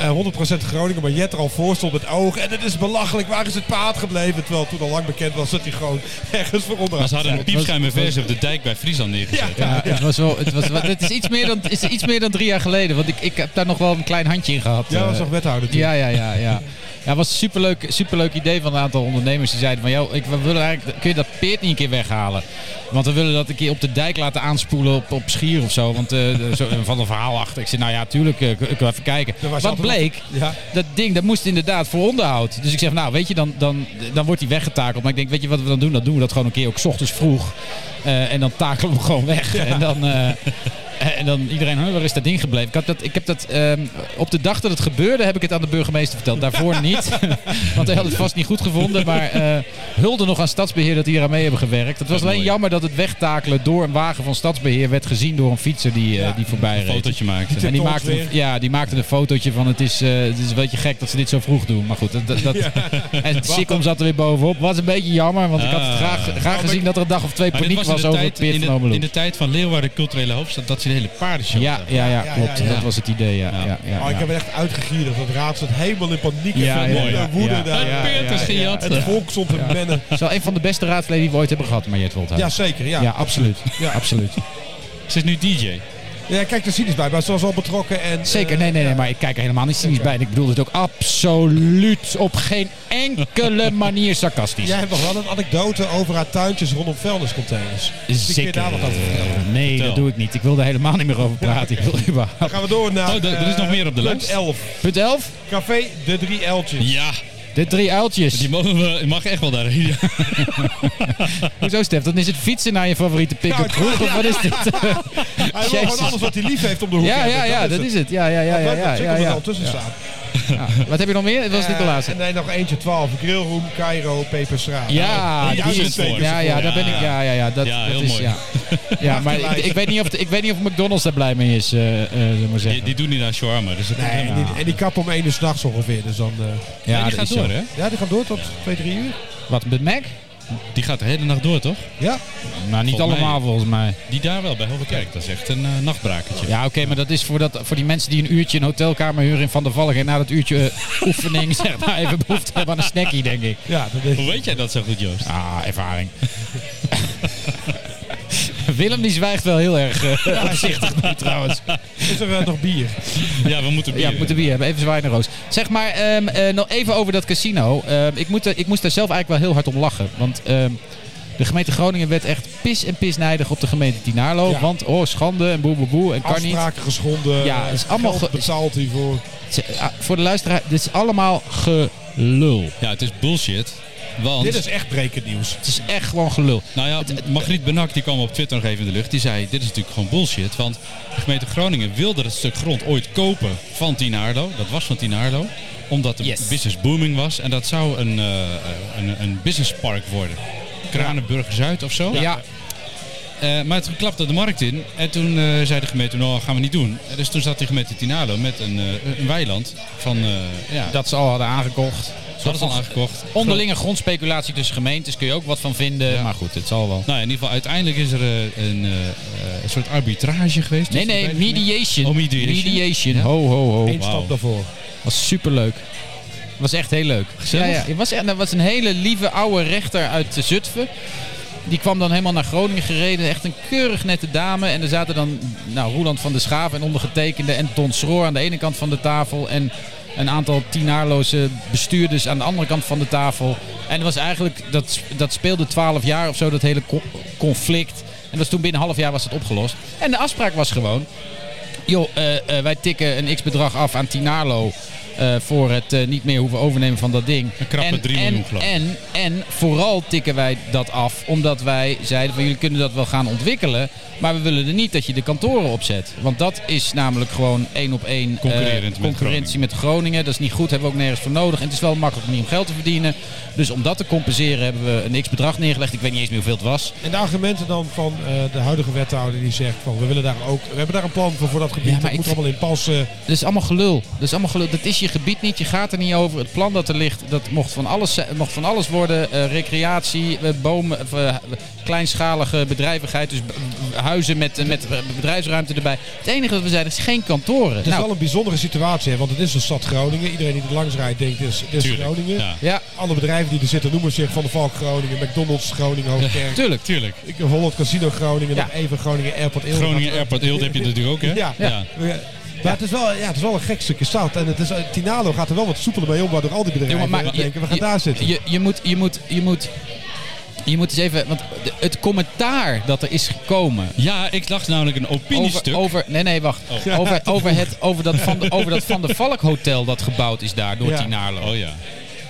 eh, 100% Groningen, maar Jet er al voor stond met ogen. En het is belachelijk, waar is het paard gebleven? Terwijl toen al lang bekend was dat hij gewoon ergens voor Maar onderhoud ze hadden een piepschuime versie op de dijk bij Friesland neergezet. Ja, het was wel, het was, het is iets meer dan, het is iets meer dan drie jaar geleden. Want ik, ik heb daar nog wel een klein handje in gehad. Ja, dat was eh. nog wethouder toen. Ja, ja, ja, ja. Ja, was een superleuk, superleuk idee van een aantal ondernemers. Die zeiden van, joh, ik, we willen eigenlijk, kun je dat peert niet een keer weghalen? Want we willen dat een keer op de dijk laten aanspoelen op, op Schier of zo. Want eh, de- zo, van een verhaal achter. Ik zei, nou ja, tuurlijk, eh, ik ik wil even kijken. Wat bleek, Ja. dat ding, dat moest inderdaad voor onderhoud. Dus ik zeg, nou weet je, dan, dan, dan wordt hij weggetakeld. Maar ik denk, weet je wat we dan doen? Dan doen we dat gewoon een keer ook 's ochtends vroeg. Eh, en dan takelen we hem gewoon weg. En dan... eh, en dan iedereen, huh, waar is dat ding gebleven? Ik, had dat, ik heb dat ehm, op de dag dat het gebeurde, heb ik het aan de burgemeester verteld. Daarvoor niet, want hij had het vast niet goed gevonden. Maar eh, hulde nog aan Stadsbeheer dat die hier aan mee hebben gewerkt. Het was alleen mooi. jammer dat het wegtakelen door een wagen van Stadsbeheer werd gezien door een fietser die, eh, Ja, die voorbij Een reed. fotootje maakte. Die En die maakte, een, ja, die maakte een fotootje van het is, eh, het is een beetje gek dat ze dit zo vroeg doen. Maar goed, dat, en Sikkom zat er weer bovenop. Was een beetje jammer, want ik had het Ah. graag, graag gezien dat er een dag of twee paniek was over het Peer in, van de, in de tijd van Leeuwarden culturele hoofdstad, dat ze hele paardenshow Ja, ja, ja, klopt. Dat was het idee, ja. Ja. ja. ja, Oh, ik heb er echt uitgegierd dat het raad zat helemaal in paniek. Ja, ja, woede, ja, woede daar. Gejat. Het volk stond te mennen. Het is wel een van de beste raadsleden die we ooit hebben gehad, Mariette Woldhuis. Ja, zeker. Ja. Ja, absoluut. Ja. absoluut. Ze is nu DJ. Ja, kijk, daar cynisch bij, maar ze was al betrokken. En, Zeker, eh, nee, nee, nee, ja. maar ik kijk er helemaal niet cynisch bij. En ik bedoel het ook absoluut op geen enkele manier sarcastisch. Jij hebt nog wel een anekdote over haar tuintjes rondom vuilniscontainers. Je Zeker. daar wat over vertellen? Nee, Vertel. dat doe ik niet. Ik wil er helemaal niet meer over praten. Ik wil überhaupt. Dan gaan we door naar Oh, er- er is eh, nog meer op de punt lijst. 11. Punt 11. Café De Drie Eltjes. Ja, De drie uiltjes. die mogen we, mag echt wel daarheen. Ja. Hoezo, Stef? Dan is het fietsen naar je favoriete pick-up Ja, groep? Of wat is dit? Hij wil gewoon alles wat hij lief heeft om de hoek Ja, ja, ja, dat is het. Ja, ja, ja, ja, ja, ja, er ja. al Wat heb je nog meer? Dat was dit de Eh, laatste. Nee, nog eentje, 12. Grillroom, Cairo, Peperstraat. Ja, Die die is, uitroeptekens ja, ja, daar ben ik. Ja, ja, ja, dat, Ja, dat heel is, mooi. Ja, ja maar ik, ik, weet niet of, ik weet niet of McDonald's daar blij mee is, eh, eh, zullen we maar Die, zeggen. die doen niet aan shawarma. Dus dat Nee, en die, en die kap om 1 uur s'nachts ongeveer. Dus dan, eh, ja, ja, die dat gaat door, zo. hè? ja, die gaan door tot 2, 3 uur. Wat, met Mac? Die gaat de hele nacht door, toch? Ja. Nou, niet Volgens mij- allemaal volgens mij. Die daar wel, bij Hogekerk. Dat is echt een eh, nachtbrakertje. Ja, oké, maar dat is voor, dat, voor die mensen die een uurtje een hotelkamer huren in Van der Valk en na dat uurtje eh, oefening zeg maar even behoefte hebben aan een snackie, denk ik. Ja, dat is... Hoe weet jij dat zo goed, Joost? Ah, ervaring. Willem die zwijgt wel heel erg eh, opzichtig nu trouwens. Is er eh, nog bier? Ja, we moeten bier. Ja, we moeten bier hebben. Even zwaaien naar Roos. Zeg maar, ehm, eh, nog even over dat casino. Ehm, ik, moet, er- ik moest daar zelf eigenlijk wel heel hard om lachen. Want ehm, de gemeente Groningen werd echt pis en pisnijdig op de gemeente Tinaarlo. Ja. Want, oh, schande en boe boe boe en kan niet. Afspraken geschonden. Ja, het is allemaal betaald hiervoor. Ah, Voor de luisteraar, dit is allemaal gelul. Ja, het is bullshit. Want, Dit is echt brekend nieuws. Het is echt gewoon gelul. nou ja, Margriet Benak die kwam op Twitter nog even in de lucht. Die zei, dit is natuurlijk gewoon bullshit. Want de gemeente Groningen wilde het stuk grond ooit kopen van Tinaarlo. Dat was van Tinaarlo. Omdat de Yes. business booming was. En dat zou een, eh, een, een businesspark worden. Kranenburg Zuid of zo. Ja, Eh, maar toen klapte de markt in. En toen eh, zei de gemeente, nou gaan we niet doen. En dus toen zat die gemeente Tinalo met een, eh, een weiland van, eh, ja, dat ze al hadden aangekocht. Hadden ze al aangekocht. Onderlinge grondspeculatie tussen gemeentes kun je ook wat van vinden. Ja. Maar goed, het zal wel. Nou, in ieder geval, uiteindelijk is er eh, een, eh, eh, een soort arbitrage geweest. Nee, nee, mediation. Oh, mediation. Mediation. Ja. Ho, ho, ho. Eén stap daarvoor. Was superleuk. Was echt heel leuk. Gezellig? Ja, ja. Het was, echt, dat was een hele lieve oude rechter uit Zutphen. Die kwam dan helemaal naar Groningen gereden. Echt een keurig nette dame. En er zaten dan nou, Roeland van der Schaaf en ondergetekende en Ton Schroor aan de ene kant van de tafel. En een aantal tienaarloze bestuurders aan de andere kant van de tafel. En was eigenlijk, dat, dat speelde 12 jaar of zo, dat hele co- conflict. En dat was toen binnen een half jaar was het opgelost. En de afspraak was gewoon, joh, eh, eh, wij tikken een x-bedrag af aan Tinarlo. Eh, voor het eh, niet meer hoeven overnemen van dat ding. Een krappe En- 3 miljoen, en, geloof ik. en, en vooral tikken wij dat af omdat wij zeiden van jullie kunnen dat wel gaan ontwikkelen. Maar we willen er niet dat je de kantoren opzet. Want dat is namelijk gewoon één op één eh, met concurrentie Groningen. met Groningen. Dat is niet goed, hebben we ook nergens voor nodig. En het is wel manier om geld te verdienen. Dus om dat te compenseren hebben we een x-bedrag neergelegd. Ik weet niet eens meer hoeveel het was. En de argumenten dan van eh, de huidige wethouder die zegt van we willen daar ook, we hebben daar een plan voor voor dat gebied. Ja, maar dat ik moet allemaal in passen. Dat is allemaal gelul. Dat is allemaal gelul. Dat is je gebied niet. Je gaat er niet over. Het plan dat er ligt, dat mocht van alles, zijn- mocht van alles worden. Eh, recreatie, eh, bomen, eh, kleinschalige bedrijvigheid. Dus huizen met, met bedrijfsruimte erbij. Het enige wat we zeiden is geen kantoren. Het is Nou, wel een bijzondere situatie, hè, want het is de stad Groningen. Iedereen die er langs rijdt denkt, dit is, dit is Tuurlijk. Groningen. Ja. ja, Alle bedrijven die er zitten noemen zich Van de Valk Groningen, McDonald's Groningen, Hoogkerk. tuurlijk. Tuurlijk. Ik heb Holland Casino Groningen, Ja. nog even Groningen Airport Eelde. Groningen Airport Eelt heb je natuurlijk ook, hè? Ja. ja. Maar het, is wel, ja, het is wel een gek stukje stad. En het is, eh, Tinalo gaat er wel wat soepeler mee om, waardoor al die bedrijven Jongen, maar denken, we gaan je, daar zitten. Je, je, moet, je, moet, je, moet, je moet eens even... Want de- het commentaar dat er is gekomen... Ja, ik dacht namelijk een opiniestuk. Over, over, nee, nee, wacht. Over, over, het, over, dat van de, over dat Van der Valk hotel dat gebouwd is daar door Ja. Tinarlo. Oh ja.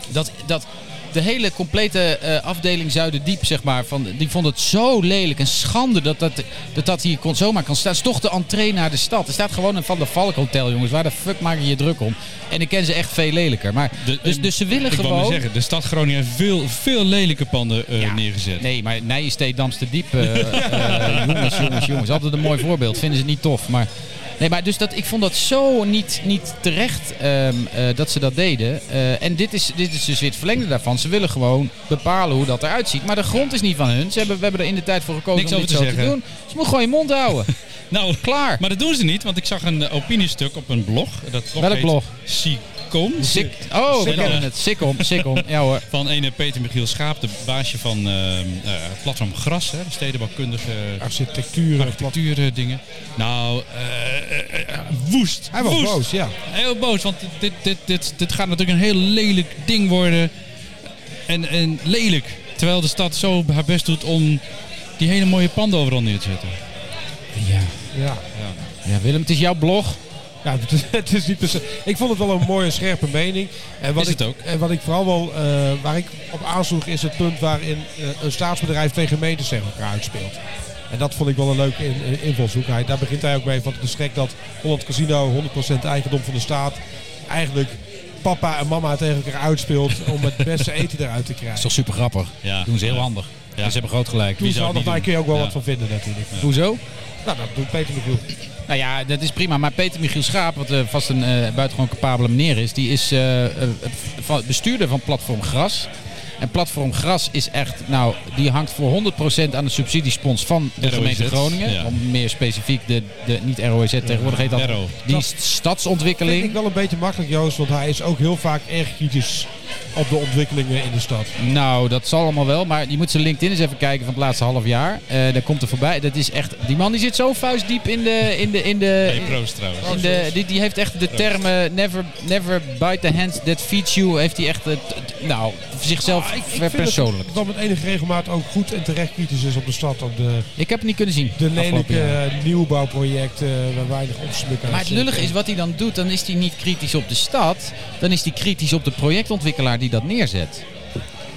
Dat, dat de hele complete eh, afdeling Zuiderdiep, zeg maar, van, die vond het zo lelijk en schande dat dat, dat, dat hier kon, zomaar kan staan. Het is toch de entree naar de stad. Er staat gewoon een Van der Valk hotel, jongens. Waar de fuck maak je je druk om? En ik ken ze echt veel lelijker. Maar, De- dus, dus ze willen Ik gewoon... maar zeggen, de stad Groningen heeft veel, veel lelijke panden eh, Ja. neergezet. Nee, maar Nijensteed, Damsterdiep. eh eh, jongens, jongens, jongens. Altijd een mooi voorbeeld. Vinden ze niet tof. Maar, nee, maar dus dat, ik vond dat zo niet, niet terecht ehm, eh, dat ze dat deden. Eh, en dit is, dit is dus weer het verlengde daarvan. Ze willen gewoon bepalen hoe dat eruit ziet. Maar de grond is niet van hun. Ze hebben, we hebben er in de tijd voor gekozen Niks om over dit te zo te zeggen. doen. Ze moeten gewoon je mond houden. Nou, Klaar. Maar dat doen ze niet, want ik zag een eh, opiniestuk op een blog. Dat blog Welk blog? Sicom. Sik, oh, we Sikkom. kennen het. Sikkom, Sikkom. Ja hoor. Van ene Peter Michiel Schaap, de baasje van eh, eh, platform Gras, hè, de stedenbouwkundige Architectuur. architectuur dingen. Nou, eh, woest. Hij was woest. boos, ja. Heel boos, want dit, dit, dit, dit gaat natuurlijk een heel lelijk ding worden. En, en lelijk. Terwijl de stad zo haar best doet om die hele mooie panden overal neer te zetten. Ja. Ja. ja, Willem, het is jouw blog. Ja, het is, het is niet Ik vond het wel een mooie, scherpe mening. En wat Is het ik, ook. En wat ik vooral wel, eh, waar ik op aansloeg, is het punt waarin eh, een staatsbedrijf tegen gemeentes tegen elkaar uitspeelt. En dat vond ik wel een leuke in, in- invalshoek. Hij, daar begint hij ook mee van het is gek dat Holland Casino 100% eigendom van de staat eigenlijk papa en mama tegen elkaar uitspeelt om het beste eten eruit te Dat krijgen. is toch super grappig. Ja. Doen ze heel handig. Ja. Ze hebben groot gelijk. Toen zou het daar kun je ook wel wat van vinden natuurlijk. Hoezo? Nou, dat doet Peter Michiel. Nou ja, dat is prima. Maar Peter Michiel Schaap, wat eh, vast een eh, buitengewoon capabele meneer is, die is van- bestuurder van Platform Gras. En Platform Gras is echt, nou, die hangt voor 100% aan de subsidiespons van de ROZ, gemeente Groningen. ja. Om meer specifiek de, de niet ROZ, tegenwoordig heet dat RO. die Dat- Vind ik stadsontwikkeling. wel een beetje makkelijk, Joost, want hij is ook heel vaak erg kritisch op de ontwikkelingen in de stad. Nou, dat zal allemaal wel. Maar je moet zijn LinkedIn eens even kijken van het laatste half jaar. Eh daar komt er voorbij. Dat is echt, die man die zit zo vuistdiep in de, in de, in de, Hey, proost trouwens. In de, die, die heeft echt de termen never, never bite the hand that feeds you. Heeft hij echt, eh, t- nou, zichzelf Ah, ik, ik dat het met enige regelmaat ook goed en terecht kritisch is op de stad. Op de, Ik heb het niet kunnen zien. de lelijke eh, nieuwbouwprojecten waar weinig opsmuk aan Maar het lullige is wat hij dan doet. Dan is hij niet kritisch op de stad. Dan is hij kritisch op de die dat neerzet.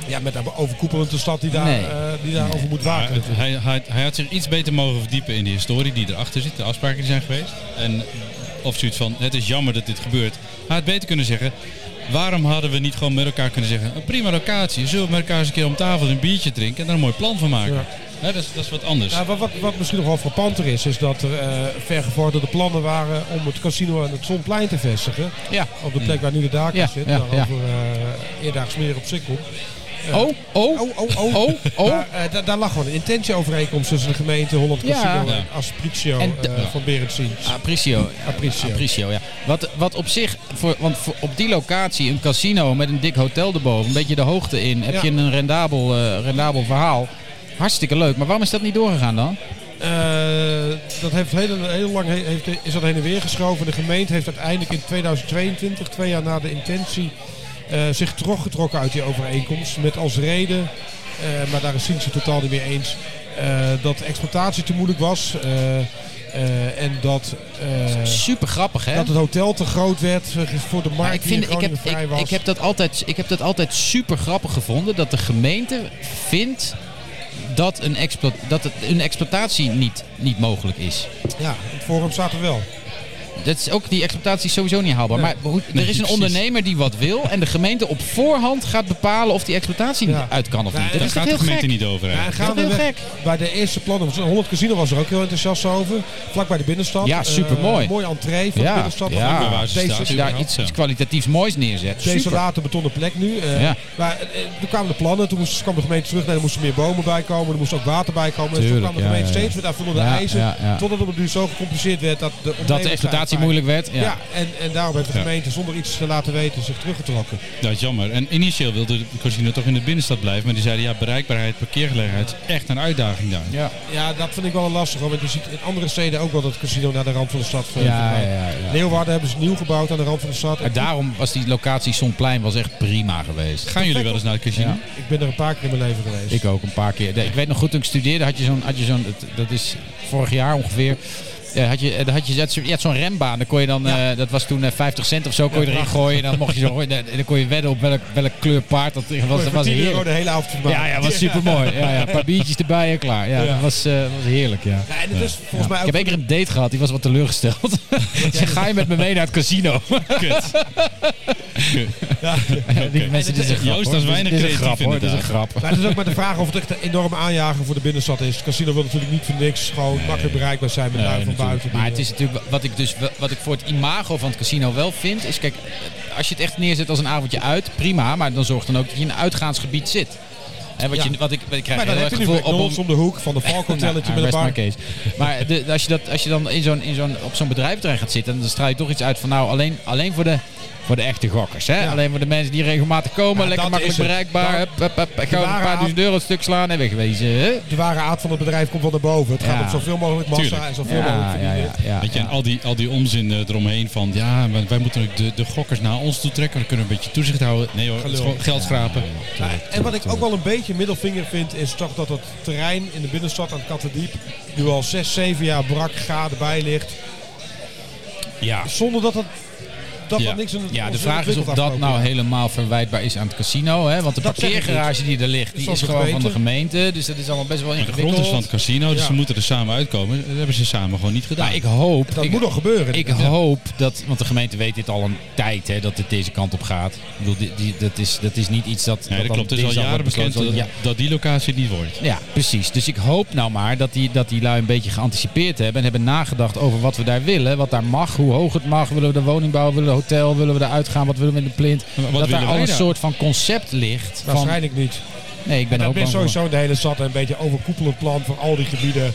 Ja, met daar overkoepelend de stad die, daar, Nee. eh, die daarover moet waken. Hij, hij, hij had zich iets beter mogen verdiepen in de historie die erachter zit, de afspraken die zijn geweest. En of zoiets van, het is jammer dat dit gebeurt. Hij had beter kunnen zeggen, waarom hadden we niet gewoon met elkaar kunnen zeggen, een prima locatie, zullen we met elkaar eens een keer om tafel een biertje drinken en daar een mooi plan van maken. Ja. Hè, dat, is, dat is wat anders. Nou, wat, wat, misschien nog wel frappanter is, is dat er eh vergevorderde plannen waren om het casino aan het Zonplein te vestigen. Ja. Op de plek waar nu de daken Ja, zit, ja, waarover eh eerdaags meer op. Ja. Oh, oh, Oh, oh, oh. oh, oh. Maar, eh, daar lag gewoon een intentieovereenkomst tussen de gemeente Holland Ja. Casino Ja. en Aspricio En eh, de- van Berendsiens. Appricio. Appricio, ja. Wat, wat op zich, voor, want voor, op die locatie een casino met een dik hotel erboven, een beetje de hoogte in, heb Ja. je een rendabel, eh, rendabel verhaal. Hartstikke leuk. Maar waarom is dat niet doorgegaan dan? Eh, dat heeft heel, heel lang he- heeft, is dat heen en weer geschoven. De gemeente heeft uiteindelijk in 2022, twee jaar na de intentie, eh, zich teruggetrokken uit die overeenkomst. Met als reden, eh, maar daar is Sientje totaal niet mee eens, dat de exploitatie te moeilijk was. en dat, Super grappig, hè? dat het hotel te groot werd voor de Maar markt ik, vind, in ik, heb, Groningen vrij ik, was. ik, heb dat altijd, ik heb dat altijd super grappig gevonden dat de gemeente vindt dat een, een exploitatie niet, niet mogelijk is. Ja, het forum staat er wel. Dat is ook, die exploitatie is sowieso niet haalbaar. Maar hoe- er is een ondernemer die wat wil en de gemeente op voorhand gaat bepalen of die exploitatie uit kan of Ja, niet. en Dat Daar gaat de gemeente gek? niet over. Ja, en eigenlijk. Dat is heel gaandeweg gek. bij de eerste plannen, 100 Casino was er ook heel enthousiast over. Vlak bij de binnenstad. Ja, Eh, supermooi. mooi entree van de binnenstad. ja. Waar waar ze Deze- staat, Als je daar iets, kwalitatiefs moois neerzet. Deze Super. late betonnen plek nu. Eh, Ja. Maar eh, toen kwamen de plannen, toen moest, kwam de gemeente terug. Nee, er moesten meer bomen bij komen, er moest ook water bij komen. dus toen kwam de ja, gemeente steeds met aanvullende Ja, eisen. ja, ja. Totdat het op nu zo gecompliceerd werd dat de Dat de exploitatie moeilijk werd. Ja, Ja. en, en daarom heeft de Ja. gemeente zonder iets te laten weten zich teruggetrokken. Dat is jammer. En initieel wilde de casino toch in de binnenstad blijven. Maar die zeiden ja, bereikbaarheid, parkeergelegenheid is echt een uitdaging daar. Ja. Ja, dat vind ik wel lastig hoor. Want je ziet in andere steden ook wel dat het casino naar de rand van de stad eh, Ja, ja, ja. Leeuwarden hebben ze nieuw gebouwd aan de rand van de stad. Maar daarom was die locatie Zonplein was echt prima geweest. Gaan jullie wel eens naar het casino? Ja. Ik ben er een paar keer in mijn leven geweest. Ik ook een paar keer. Ik weet nog goed, toen ik studeerde had je zo'n, had je zo'n dat- dat is vorig jaar ongeveer. Eh, had je, eh, had je, je had zo'n rembaan. Dan kon je dan, eh, dat was toen eh, 50 cent of zo, kon je erin gooien. En dan mocht je zo, dan kon je wedden op welk, welk kleur paard dat was. Dat was 10 euro heerlijk. de hele avond. Ja, ja, was super mooi. Ja, ja, een paar biertjes erbij en klaar. Ja, Ja. dat was, eh, was heerlijk. Ja. Ja, en is volgens mij Ik ook... heb één keer een date gehad, die was wat teleurgesteld. Ga je met me mee naar het casino? Kut. Ja, die mensen, dit is een grap. Joost, hoor. dat is weinig is een creatief grap hoor, dit is een inderdaad. grap. Maar het is ook maar de vraag of het echt een enorme aanjager voor de binnenstad is. Het casino wil natuurlijk niet voor niks gewoon makkelijk bereikbaar zijn met lui van. Buiten. Maar het is natuurlijk wat ik dus wat ik voor het imago van het casino wel vind is kijk als je het echt neerzet als een avondje uit prima maar dan zorg dan ook dat je in een uitgaansgebied zit. Wat, Ja. je, wat ik, wat ik krijg Maar dan heel erg gevoel op een, om de hoek van de Falk Hotelletje Nou, met een bar. Maar de, als, je dat, als je dan in zo'n, in zo'n, op zo'n bedrijventerrein gaat zitten, dan straal je toch iets uit van nou alleen, alleen voor de voor de echte gokkers. Hè? Ja. Alleen voor de mensen die regelmatig komen, Ja, lekker dat makkelijk bereikbaar. Hup, hup, hup. Een paar duizend euro stuk slaan en wegwezen. Hè? De ware aard van het bedrijf komt wel naar boven. Het gaat om zoveel mogelijk massa Tuurlijk. en zoveel mogelijk Ja, verdienen. Weet je, en al die, al die onzin eh, eromheen van ja, wij moeten ook de, de gokkers naar ons toe trekken. Dan kunnen we een beetje toezicht houden. Nee hoor, geld schrapen. Ja, en wat ik ook wel een beetje middelvinger vind, is toch dat het terrein in de binnenstad aan Kattendiep nu al 6, 7 jaar brak gade bij ligt. Ja. Zonder dat het dat Ja. niks in het Ja, de vraag is of dat nou jaar. helemaal verwijtbaar is aan het casino. Hè? Want de Dat parkeergarage die er ligt, die is gewoon van de gemeente. Dus dat is allemaal best wel Maar de ingewikkeld. grond is van het casino, dus Ja. ze moeten er samen uitkomen. Dat hebben ze samen gewoon niet gedaan. Maar ik hoop... Dat ik, moet nog gebeuren. ik hoop dat... Want de gemeente weet dit al een tijd, hè, dat het deze kant op gaat. Ik bedoel, die, die- dat, is, dat is niet iets dat... nee, dat klopt. Het is al jaren bekend besloten. dat, Ja, dat die locatie het niet wordt. Ja, precies. Dus ik hoop nou maar dat die, dat die lui een beetje geanticipeerd hebben. En hebben nagedacht over wat we daar willen. Wat daar mag, hoe hoog het mag. Willen we de woning bouwen, willen we hotel, willen we daar uitgaan. Wat willen we in de plint. Wat dat daar willen al een daar? soort van concept ligt. Van, Waarschijnlijk niet. nee, ik ben er En ook dat is bang voor. sowieso in de hele stad een beetje overkoepelend plan voor al die gebieden.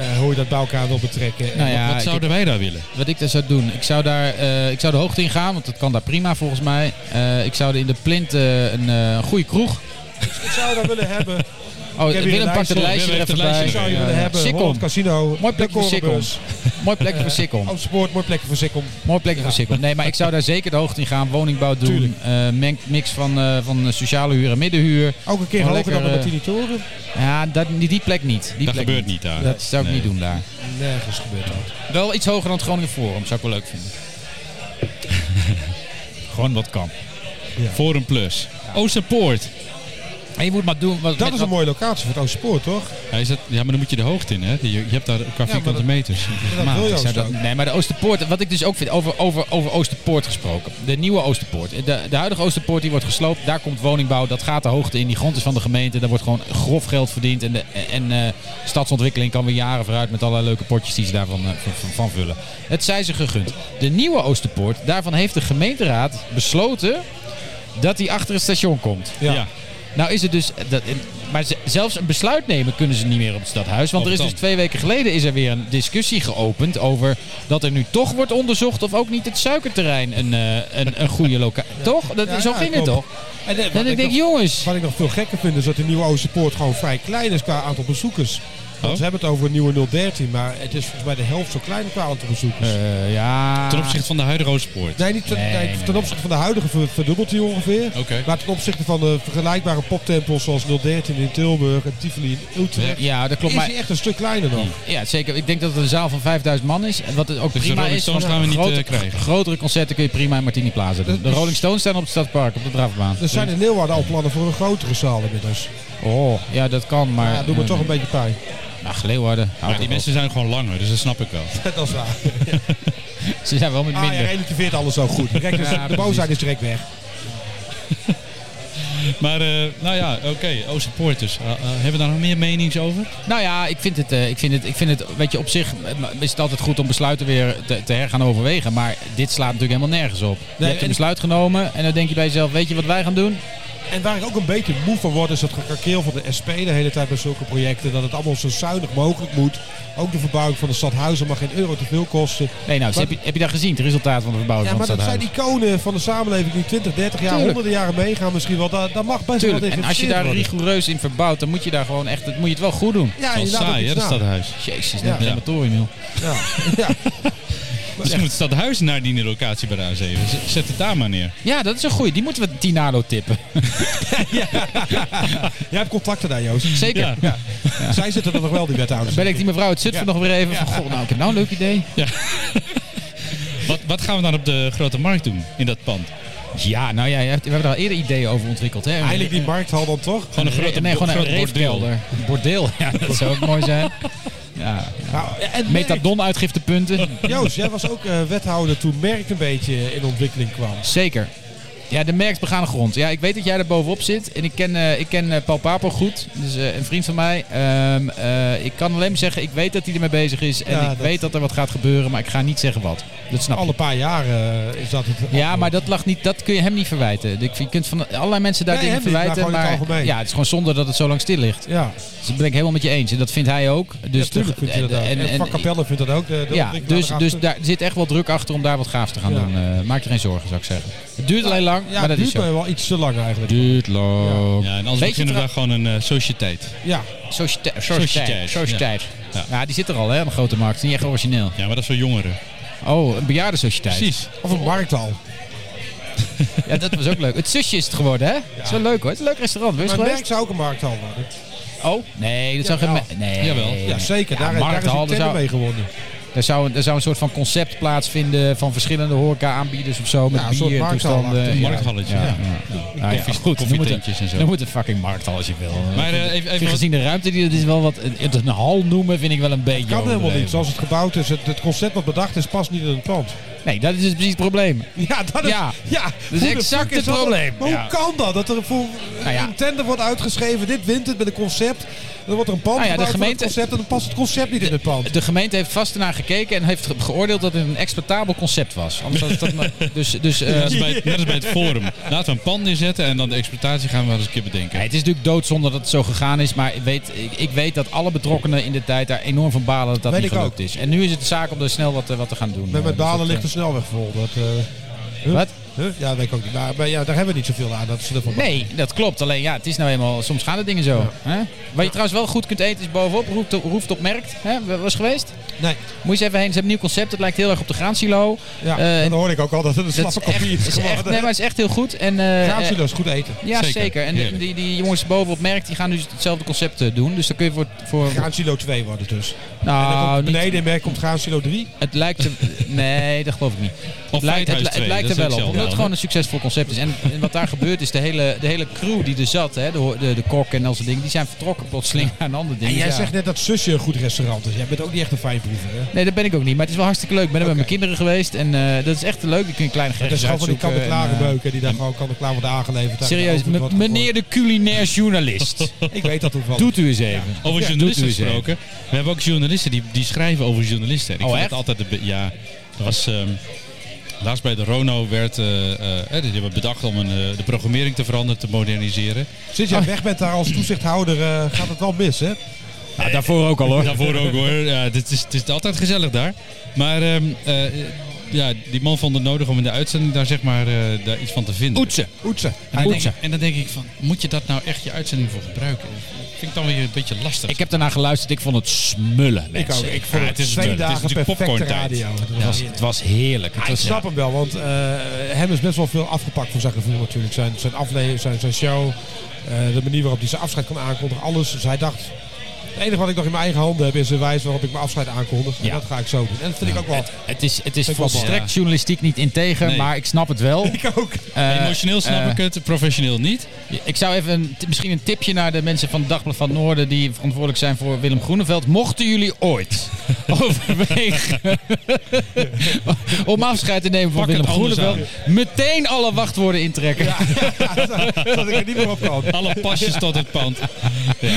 eh, hoe je dat bij elkaar wil betrekken. Nou ja, wat ik- zouden wij daar willen? Wat ik daar zou doen, ik zou daar eh, ik zou de hoogte in gaan, want dat kan daar prima volgens mij. Eh, ik zou er in de plint eh, een goede kroeg. Ik zou dat willen hebben. Oh, Willem een pakt het lijstje. er even bij. een lijstje. zou je willen hebben. Sikkom. Casino. Mooi plekje voor Sikkom. Mooi plekje voor Sikkom. Mooi plekje voor Sikkom. Mooi plekje voor Sikkom. Nee, maar ik zou daar zeker de hoogte in gaan. Woningbouw doen. Eh, mix van, eh, van sociale huur en middenhuur. Ook een keer hoger dan de lekker, Martini Toren. Ja, dat, die, die plek niet. Die Dat plek gebeurt niet daar. Dat zou ik niet doen daar. Nergens gebeurt dat. Wel iets hoger dan het Groningen Forum. Zou ik wel leuk vinden. Gewoon wat kan. Forum Plus. Oosterpoort. En je moet maar doen... Wat, Dat is wat- een mooie locatie voor het Oostpoort, toch? Ja, is dat, ja, maar dan moet je de hoogte in, hè? Je, je hebt daar qua vierkante meters. dat nee, maar de Oosterpoort, wat ik dus ook vind, over, over, over Oosterpoort gesproken. De nieuwe Oosterpoort. De, de huidige Oosterpoort die wordt gesloopt, daar komt woningbouw, dat gaat de hoogte in. Die grond is van de gemeente, daar wordt gewoon grof geld verdiend. En, de, en eh, stadsontwikkeling kan weer jaren vooruit met allerlei leuke potjes die ze daarvan eh, van, van- van vullen. Het zij ze gegund. De nieuwe Oosterpoort, daarvan heeft de gemeenteraad besloten dat die achter het station komt. Ja. Ja. Nou is het dus, dat, maar ze- zelfs een besluit nemen kunnen ze niet meer op het stadhuis. Want er is dus twee weken geleden is er weer een discussie geopend over dat er nu toch wordt onderzocht of ook niet het suikerterrein een, eh, een, een goede locatie. toch? Dat, Ja, zo ging het toch? En, eh, En ik ik denk, nog, jongens. wat ik nog veel gekker vind is dat de nieuwe Oosterpoort gewoon vrij klein is qua aantal bezoekers. Want Oh. ze hebben het over een nieuwe 013, maar het is volgens mij de helft zo klein qua aantal bezoekers. Eh, ja. Ten opzichte van de huidige Oosterpoort. Nee, niet ten, Nee, nee, nee, ten nee. opzichte van de huidige ver- verdubbelt hij ongeveer. Oké. Maar ten opzichte van de vergelijkbare poptempels zoals 013 in Tilburg en Tivoli in Utrecht, Ja, dat klopt. is Maar hij echt een stuk kleiner nog. ja, zeker. Ik denk dat het een zaal van 5000 man is. En wat het ook Dus de prima Rolling is. Stones gaan we niet, grote- eh, krijgen. Grotere concerten kun je prima in Martini Plaza doen. De Dus- Rolling Stones staan op het Stadpark, op de drafbaan. Er zijn in Leeuwarden al plannen voor een grotere zaal inmiddels. Oh, ja, dat kan. Maar. ja, doe me toch een beetje pijn. Ach, Leeuwarden. Maar die mensen zijn gewoon langer, dus dat snap ik wel. dat is waar. Ze zijn wel met Ah, je minder. relativeert alles zo goed. Direct Ja, de boosheid is direct weg. Maar, eh, nou ja, oké, Oosterpoort dus. Eh, eh, hebben we daar nog meer menings over? Nou ja, ik vind het, eh, ik vind het, ik vind het weet je, op zich is het altijd goed om besluiten weer te, te hergaan overwegen. Maar dit slaat natuurlijk helemaal nergens op. je hebt en- een besluit genomen en dan denk je bij jezelf, weet je wat wij gaan doen? En waar ik ook een beetje moe van word, is het gekrakeel van de SP de hele tijd bij zulke projecten. Dat het allemaal zo zuinig mogelijk moet. Ook de verbouwing van de stadhuizen mag geen euro te veel kosten. Nee, nou, dus Maar- heb, je, heb je daar gezien, het resultaat van de verbouwing Ja, van maar dat zijn iconen van de samenleving die 20, 30 jaar, Tuurlijk. honderden jaren meegaan misschien wel. Dat, dat mag best Tuurlijk. wel En als je daar worden. rigoureus in verbouwt, dan moet je daar gewoon echt, moet je het wel goed doen. Ja, inderdaad, ook saai, hè, dat stadhuis. Jezus, net Ja. een crematorium, joh. Ja. ja. Misschien moet het stadhuis naar die locatie bij de A7. Z- Zet het daar maar neer. Ja, dat is een goeie. Die moeten we Tinalo tippen. Jij hebt contacten daar, Joost. Zeker. Ja. Zij zitten er nog wel, die wethouders. Ben ik die mevrouw uit Zutphen nog weer even van, goh, nou, ik heb nou een leuk idee. Wat, wat gaan we dan op de grote markt doen in dat pand? Ja, nou ja, je hebt- we hebben daar al eerder ideeën over ontwikkeld. Hè? Eigenlijk die markthal dan toch? Gewoon een grote, nee, gewoon een grote reefkelder. Bordeel, ja, dat zou ook mooi zijn. Ja, Nou, en metadon-uitgiftepunten. Joost, jij was ook eh, wethouder toen Merk een beetje in ontwikkeling kwam. Zeker. Ja, de merkt begane grond. Ja, ik weet dat jij er bovenop zit. En ik ken, eh, ik ken eh, Paul Papo goed. Dus eh, een vriend van mij. Ehm, eh, ik kan alleen maar zeggen, ik weet dat hij ermee bezig is. En Ja, ik dat- weet dat er wat gaat gebeuren. Maar ik ga niet zeggen wat. Dat snap je. Alle paar jaar eh, is dat het. Ja, maar dat, lag niet, dat kun je hem niet verwijten. Je kunt van allerlei mensen daar Nee, dingen niet, maar verwijten. algemeen. ja, het is gewoon zonde dat het zo lang stil ligt. Ja, Dus dat ben ik helemaal met je eens. En dat vindt hij ook. Dus vindt hij dat ook. en- En, en- Van Capelle vindt dat ook. De, de ja, dus, dus daar zit echt wel druk achter om daar wat gaafs te gaan Ja. doen. Maak je geen zorgen, zou ik zeggen. Het duurt alleen lang, ja, maar dat het is duurt zo. mij wel iets te lang eigenlijk. Duurt lang. Ja, en anders Weet beginnen we daar gewoon een eh, sociëteit. Ja, Sociëteit. Sociëteit. Ja. Ja. die zit er al, hè, aan de grote markt. Het is niet echt origineel. Ja, maar dat is voor jongeren. Oh, een bejaardensociëteit. Precies. of een markthal. Ja, dat was ook leuk. Het zusje is het geworden, hè? Het is wel leuk, hoor. Het is een leuk restaurant. Je Maar Merk zou ook een markthal worden. Oh, nee, dat zou geen... Nee. Jawel. Ja, zeker. Ja, daar, daar is een zou- mee gewonnen. Er zou, er zou een soort van concept plaatsvinden van verschillende horeca-aanbieders of zo. Met Ja, een bier toestanden. Een Ja. markthalletje, Ja, ja. ja. Ja, Koffie- goed, dan moet, het, en zo. dan moet het fucking markthal als je wil. Maar eh, even, even wat- gezien de ruimte, die, dat is wel wat, het een hal noemen vind ik wel een beetje Kan helemaal niet. Zoals het gebouwd is, het, het concept wat bedacht is, past niet in het pand. Nee, dat is dus precies het probleem. Ja, dat is, Ja. ja, is exact het dat? probleem. Maar Ja. hoe kan dat? Dat er voor Nou ja. een tender wordt uitgeschreven, dit wint het met een concept. Dan wordt er een pand Nou ja, de gemeente- het concept en dan past het concept niet in het pand. De gemeente heeft vast ernaar gekeken en heeft ge- geoordeeld dat het een exploitabel concept was. Anders was dat maar- dus, dus, eh, net, als bij, net als bij het forum. Laten we een pand neerzetten en dan de exploitatie gaan we wel eens een keer bedenken. Ja, het is natuurlijk doodzonde dat het zo gegaan is, maar ik weet, ik, ik weet dat alle betrokkenen in de tijd daar enorm van balen dat dat Weet niet gelukt ook. is. En nu is het de zaak om er snel wat, eh, wat te gaan doen. Met Eh, met dus Balen dat, ligt eh, de snelweg vol. Dat, eh, huh? Wat? Huh? Ja, dat weet ik ook niet. Maar, maar ja, daar hebben we niet zoveel aan. Dat ze ervan Nee, dat klopt. Alleen ja, het is nou eenmaal, soms gaan de dingen zo. Hè? Wat je trouwens wel goed kunt eten is bovenop, roeft op, roeft op merkt. Hè? Was geweest? Nee. Moet je eens even heen. Ze hebben een nieuw concept. Het lijkt heel erg op de graansilo. Ja, Eh, dan hoorde ik ook al dat het een slappe kopie is is echt, geworden. nee, maar het is echt heel goed. En, eh, Graansilo is goed eten. Ja, Zeker. zeker. En Heerlijk. die, die jongens bovenop merk die gaan dus hetzelfde concept eh, doen. Dus dan kun je voor... voor Graansilo 2 wordt het dus. nou, komt niet, beneden in merk komt Graansilo 3. het lijkt er... Nee, dat geloof ik niet. Of Het lijkt, het, het 2, lijkt er wel op. Omdat het gewoon een succesvol concept is. En, en wat daar gebeurt is, de hele, de hele crew die er zat, hè, de, de, de kok en al zo'n dingen, die zijn vertrokken plotseling naar een ander ding. En jij ja. zegt net dat Zusje een goed restaurant is. Jij bent ook niet echt een hè? Nee, dat ben ik ook niet. Maar het is wel hartstikke leuk. Ik ben er met mijn kinderen geweest. En eh, dat is echt leuk. Die kun je kleine Het is gewoon van die kant-en-klare en, eh, beuken die daar gewoon kant-en-klaar worden aangeleverd. Serieus, meneer de culinair journalist. Ik weet dat toevallig. Doet u eens even. Over Ja, journalisten doet u eens gesproken. We hebben ook journalisten die, die schrijven over journalisten. Ik Oh, vind echt? het altijd... De, be- ja, er was... ehm, laatst bij de Rono werd... eh, eh, eh, die hebben bedacht om een, de programmering te veranderen, te moderniseren. Sinds jij weg bent daar als toezichthouder gaat het wel mis, hè? Nou, daarvoor ook al hoor. Daarvoor ook hoor. Ja, het, is, het is altijd gezellig daar. Maar ehm, eh, ja, die man vond het nodig om in de uitzending daar, zeg maar, eh, daar iets van te vinden. Oetsen. Oetsen. En dan, denk, ik- en dan denk ik van, moet je dat nou echt je uitzending voor gebruiken? Dat vind ik dan weer een beetje lastig. Ik heb daarna geluisterd. Ik vond het smullen. Ik ook. Ik vond Ja, het, het is twee het is dagen perfecte popcorntijd. radio. Het Het was was, het was heerlijk. Het Ja, ik was, snap hem wel, want eh, hem is best wel veel afgepakt van zijn gevoel natuurlijk. Zijn, zijn aflevering, zijn, zijn show, eh, de manier waarop hij zijn afscheid kan aankondigen, alles. Dus hij dacht, het enige wat ik nog in mijn eigen handen heb is een wijze waarop ik mijn afscheid aankondig. En Ja. dat ga ik zo doen. En dat vind ik ook wel. Het is, het is volstrekt journalistiek niet integer, Nee. maar ik snap het wel. Ik ook. Eh, Emotioneel snap eh, ik het, professioneel niet. Ik zou even een, misschien een tipje naar de mensen van Dagblad van het Noorden die verantwoordelijk zijn voor Willem Groeneveld. Mochten jullie ooit overwegen om afscheid te nemen van Pak Willem Groeneveld, meteen alle wachtwoorden intrekken. dat ik er niet meer op kan. Alle pasjes tot het pand. Ja.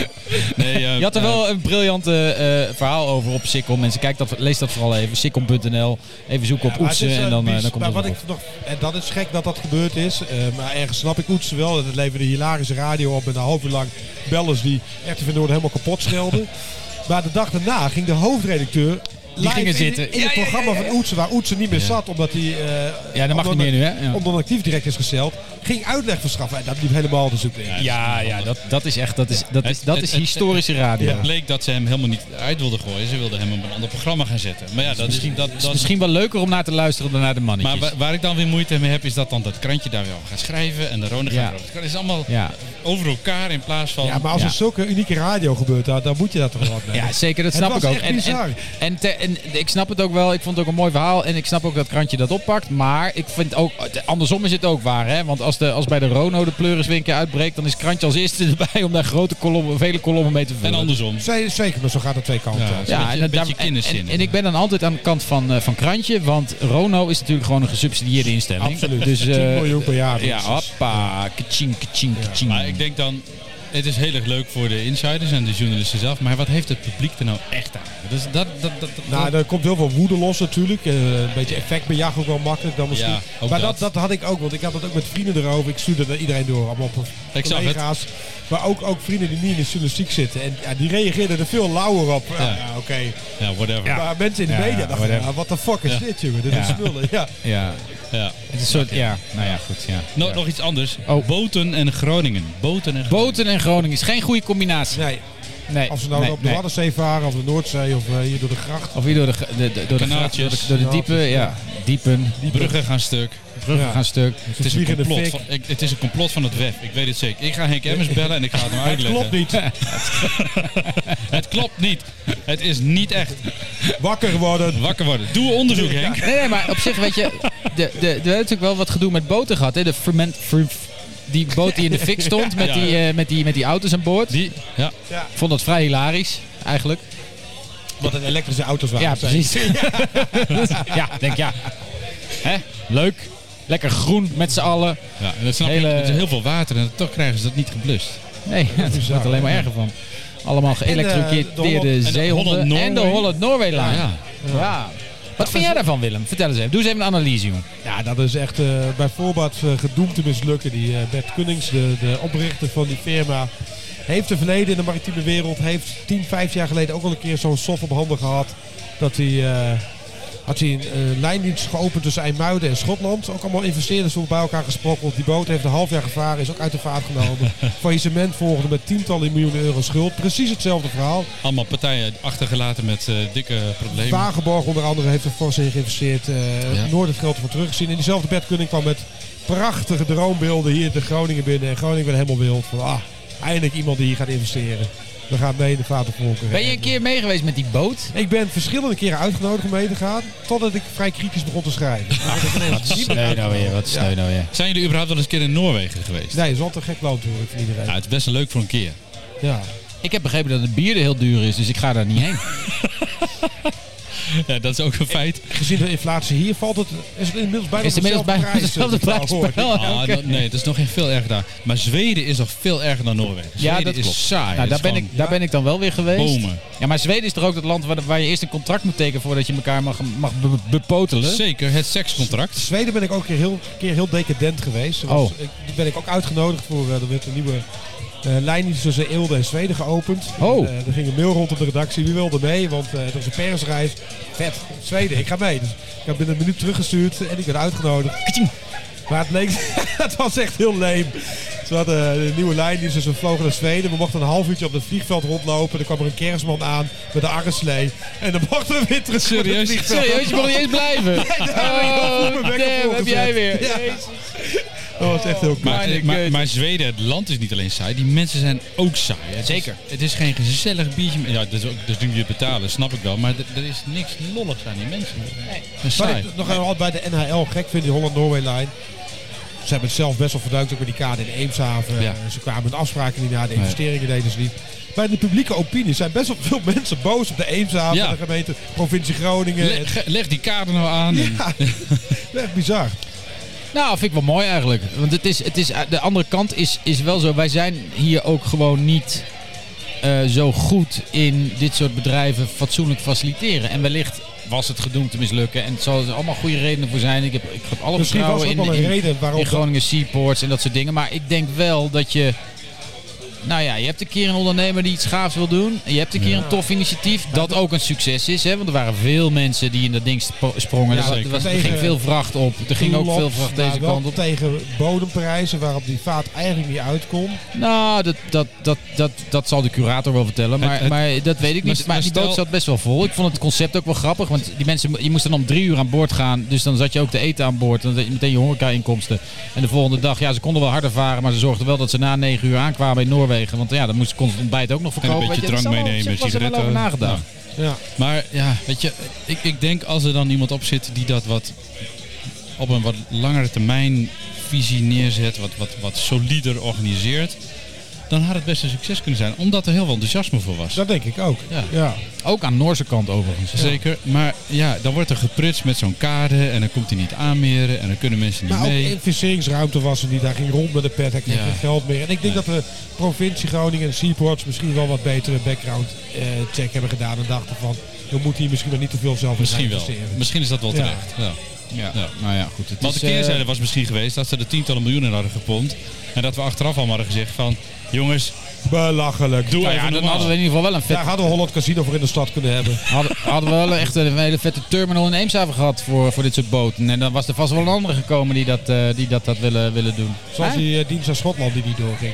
Nee, eh, Je had er wel wel een briljante eh, verhaal over op Sikkom. Mensen, kijk dat, lees dat vooral even. Sikkom.nl. Even zoeken op Oetsen eh, en dan, eh, bis- dan komt maar wat ik nog, En dat is gek dat dat gebeurd is. eh, maar ergens snap ik Oetsen wel. Het leverde hilarische radio op met een half uur lang bellers die RTV Noord helemaal kapot schelden. maar de dag daarna ging de hoofdredacteur live gingen in- zitten. in, het programma van Oetsen, waar Oetsen niet meer zat, omdat hij... eh, Ja, dat mag niet meer nu, hè? Ja. Omdat actief direct is gesteld, ging uitleg verschaffen. En dat liep helemaal de zoek in. Ja, ja dat, dat is echt dat is, dat is, dat het- is het- historische radio. Ja. Het bleek dat ze hem helemaal niet uit wilden gooien. Ze wilden hem op een ander programma gaan zetten. Maar ja, dat is, dat, dat, misschien wel leuker om naar te luisteren dan naar de maar mannetjes. waar, waar ik dan weer moeite mee heb, is dat dan dat krantje daar wel gaat schrijven en de Rone gaat erover. Het is allemaal ja. over elkaar in plaats van... Ja, maar als Ja. er zulke unieke radio gebeurt, dan, dan moet je dat toch wel wat mee. ja, zeker, dat snap ik ook. En, en. En, ik snap het ook wel. Ik vond het ook een mooi verhaal. En ik snap ook dat krantje dat oppakt. Maar ik vind ook, andersom is het ook waar. Hè? Want als, de, als bij de Rono de pleuriswinkel uitbreekt, dan is krantje als eerste erbij om daar grote kolommen, vele kolommen mee te vullen. En andersom. Zeker, maar zo gaat het twee kanten. Ja, beetje- en, een daar- beetje en, kinderzin. en, en ik ben dan altijd aan de kant van, eh, van krantje. Want Rono is natuurlijk gewoon een gesubsidieerde instelling. Absoluut. Dus, 10 eh, miljoen per jaar. Ja, hoppa. Kaching, kaching, kaching. Maar ik denk dan, het is heel erg leuk voor de insiders en de journalisten zelf. Maar wat heeft het publiek er nou echt aan? Dus dat, dat, dat, dat, Nou, er komt heel veel woede los natuurlijk. Eh, een beetje effectbejag ook wel makkelijk dan misschien. Ja, ook maar dat. dat. Dat, had ik ook, want ik had het ook met vrienden erover. Ik stuurde naar iedereen door, allemaal op Ik collega's. Maar ook, ook vrienden die niet in de journalistiek zitten. En ja, die reageerden er veel lauwer op. Ja, Ja. ja, oké. ja, whatever. Maar mensen in de Ja, media dachten, whatever. ja, what the fuck is Ja. dit, jongen? Dit Ja. is smullen. Ja. ja, Ja. het is een soort, ja, nou ja, goed, ja. Nog, nog iets anders. Oh. Boten en Groningen. Boten en Groningen. Boten en Groningen is geen goede combinatie. Nee, Nee, als ze nou nee, op de nee. Waddenzee varen, of de Noordzee, of eh, hier door de gracht. Of hier door de, ge- de, de- door de, Kanaaltjes. gracht, door de, door de diepe, ja, diepen, Die bruggen gaan stuk. bruggen Ja. gaan stuk. Het is, een complot van, ik- het is een complot van het WEF. Ik weet het zeker. Ik ga Henk Emmers bellen en ik ga het hem Het uitleggen. klopt niet. Het klopt niet. Het is niet echt. Wakker worden. Wakker worden. Doe onderzoek, Henk. Nee, nee, maar op zich, weet je, de, de, de, we hebben natuurlijk wel wat gedoe met boten gehad. Hè? De ferment, fer- die boot die in de fik stond met, Ja. die, eh, met, die, met die auto's aan boord. Die, ja. Ja, Ik vond dat vrij hilarisch, eigenlijk. wat een elektrische auto's waren. Ja, precies. ja, denk ja. Hè? Leuk. Lekker groen met z'n allen. ja. En dat snap Hele- je. Het is heel veel water en toch krijgen ze dat niet geblust. Nee, het wordt alleen maar erger van. Allemaal de geëlektrocuteerde de zeehonden en de Norway. Holland Norway Line. Ja. Ja. Wat vind jij daarvan, Willem? Vertel eens even. Doe eens even een analyse, jongen. Ja, dat is echt eh, bij voorbaat eh, gedoemd te mislukken. Die eh, Bert Cunnings, de, de oprichter van die firma, heeft een verleden in de maritieme wereld. Heeft 10, 15 jaar geleden ook al een keer zo'n soft op handen gehad. Dat hij, had hij een eh, lijndienst geopend tussen IJmuiden en Schotland. Ook allemaal investeerders voor bij elkaar gesprokkeld. Die boot heeft een half jaar gevaren, is ook uit de vaart genomen. Faillissement volgde met tientallen miljoenen euro schuld. Precies hetzelfde verhaal. Allemaal partijen achtergelaten met eh, dikke problemen. Wagenborg onder andere heeft er fors in geïnvesteerd. eh Ja. Nooit het geld ervan teruggezien. En diezelfde Bert Kunning kwam met prachtige droombeelden hier in Groningen binnen. En Groningen werd helemaal wild. Van, ah, eindelijk iemand die hier gaat investeren. We gaan mee de vadervolken. Ben je een keer mee geweest met die boot? Ik ben verschillende keren uitgenodigd om mee te gaan. Totdat ik vrij kritisch begon te schrijven. Wat sneu nou weer, wat sneu nou weer. Zijn jullie überhaupt wel eens een keer in Noorwegen geweest? Nee, het is altijd een gek land hoor ik van iedereen. Ja, het is best wel leuk voor een keer. Ja. Ik heb begrepen dat het bier er heel duur is, dus ik ga daar niet heen. Ja, dat is ook een feit. Gezien de inflatie hier valt het, is het inmiddels bijna Is het inmiddels dezelfde eh, prijs? hoor ik. Ah, dat- nee, het is nog echt veel erger daar. Maar Zweden is nog veel erger dan Noorwegen. Zweden Ja, dat is klopt. saai. Nou, daar, is ben ik, daar ben ik dan wel weer geweest. bomen. Ja, maar Zweden is toch ook het land waar, waar je eerst een contract moet tekenen voordat je elkaar mag, mag be- bepotelen? Zeker, het sekscontract. Zweden ben ik ook een keer heel, keer heel decadent geweest. Was- Oh. ik, die ben ik ook uitgenodigd voor. eh, er werd een nieuwe eh lijndienst tussen Eelde en Zweden geopend. Oh. En, eh, er ging een mail rond op de redactie. Wie wilde mee? Want eh er was een persreis. Vet, Zweden, ik ga mee. Dus ik heb binnen een minuut teruggestuurd en ik ben uitgenodigd. Kaching. Maar het leek, het was echt heel leem. Ze hadden een nieuwe lijndienst, dus we vlogen naar Zweden. We mochten een half uurtje op het vliegveld rondlopen. Er kwam er een kerstman aan met een arreslee. En dan mochten we weer terug het Serieus? Serieus, je mag niet eens blijven. Oh, mijn bek damn, ervoor heb jij weer. Ja. Jezus. Dat was echt heel cool. Maar, maar, Zweden, het land is niet alleen saai, die mensen zijn ook saai. Het Zeker. Is, het is geen gezellig biertje. meer. Ja, dat is ook, dus nu je het betalen, snap ik wel. Maar er- is niks lolligs aan die mensen. Nee. Wat saai. ik nog wel bij de NHL gek vind, die Holland Norway Line. Ze hebben het zelf best wel verduikt, ook met die kade in Eemshaven. Ja. Eh, Ze kwamen met afspraken niet na, de investeringen deden ze niet. Maar in de publieke opinie zijn best wel veel mensen boos op de Eemshaven, Ja. de gemeente, provincie Groningen. Le- En- ge- leg die kader nou aan. en- Ja, echt bizar. Nou, vind ik wel mooi eigenlijk. Want het is, het is, de andere kant is, is wel zo. Wij zijn hier ook gewoon niet eh, zo goed in dit soort bedrijven fatsoenlijk faciliteren. En wellicht was het gedoemd te mislukken. En het zal er allemaal goede redenen voor zijn. Ik heb, ik heb alle Misschien vertrouwen in, Groningen Seaports en dat soort dingen. Maar ik denk wel dat je... Nou ja, je hebt een keer een ondernemer die iets gaafs wil doen. Je hebt een keer een tof initiatief. Dat ook een succes is. Hè? Want er waren veel mensen die in dat ding sprongen. Ja, er, was- zeker. er, was, er ging veel vracht op. Er ging ook veel vracht maar deze kant op. tegen bodemprijzen waarop die vaat eigenlijk niet uitkomt. Nou, dat, dat, dat, dat, dat zal de curator wel vertellen. Maar, Het- het- maar dat weet ik niet. maar Maar die boot zat best wel vol. Ik vond het concept ook wel grappig. Want die mensen, je moest dan om drie uur aan boord gaan. Dus dan zat je ook te eten aan boord. Dan meteen je horeca-inkomsten. En de volgende dag, ja, ze konden wel harder varen. Maar ze zorgden wel dat ze na negen uur aankwamen in Noorwegen. Want ja, dan moest, kon het ontbijt ook nog En verkopen. een beetje je, drank meenemen, over sigaretten. nagedacht. Ja. Ja. Maar ja, weet je, ik, ik denk als er dan iemand op zit die dat wat op een wat langere termijn visie neerzet, wat, wat, wat solider organiseert, dan had het best een succes kunnen zijn. Omdat er heel veel enthousiasme voor was. Dat denk ik ook. Ja. Ja. Ook aan Noorse kant overigens. Zeker, maar ja, dan wordt er geprutst met zo'n kade en dan komt hij niet aanmeren en dan kunnen mensen niet Maar ook mee. investeringsruimte was er die daar ging rond met de pet. Hij kreeg Ja. geen geld meer. En ik denk dat de provincie Groningen en Seaports misschien wel wat betere background eh, check hebben gedaan. En dachten van, we moeten hier misschien maar niet te veel zelf in Misschien wel. investeren. Misschien is dat wel terecht. Ja. Ja. Ja. Nou ja, goed. Het Want de eh, keerzijde was misschien geweest dat ze er tientallen miljoenen hadden gepompt. En dat we achteraf allemaal hadden gezegd van, jongens, Belachelijk. doe nou ja, even dan normaal. hadden we in ieder geval wel een vet Daar hadden we Holland Casino voor in de stad kunnen hebben. Hadden, hadden we wel echt een hele vette terminal in Eemshaven gehad voor, voor dit soort boten. En dan was er vast wel een andere gekomen die dat, eh, die dat, dat willen, willen doen. Zoals die eh, dienst aan Schotland die niet doorging.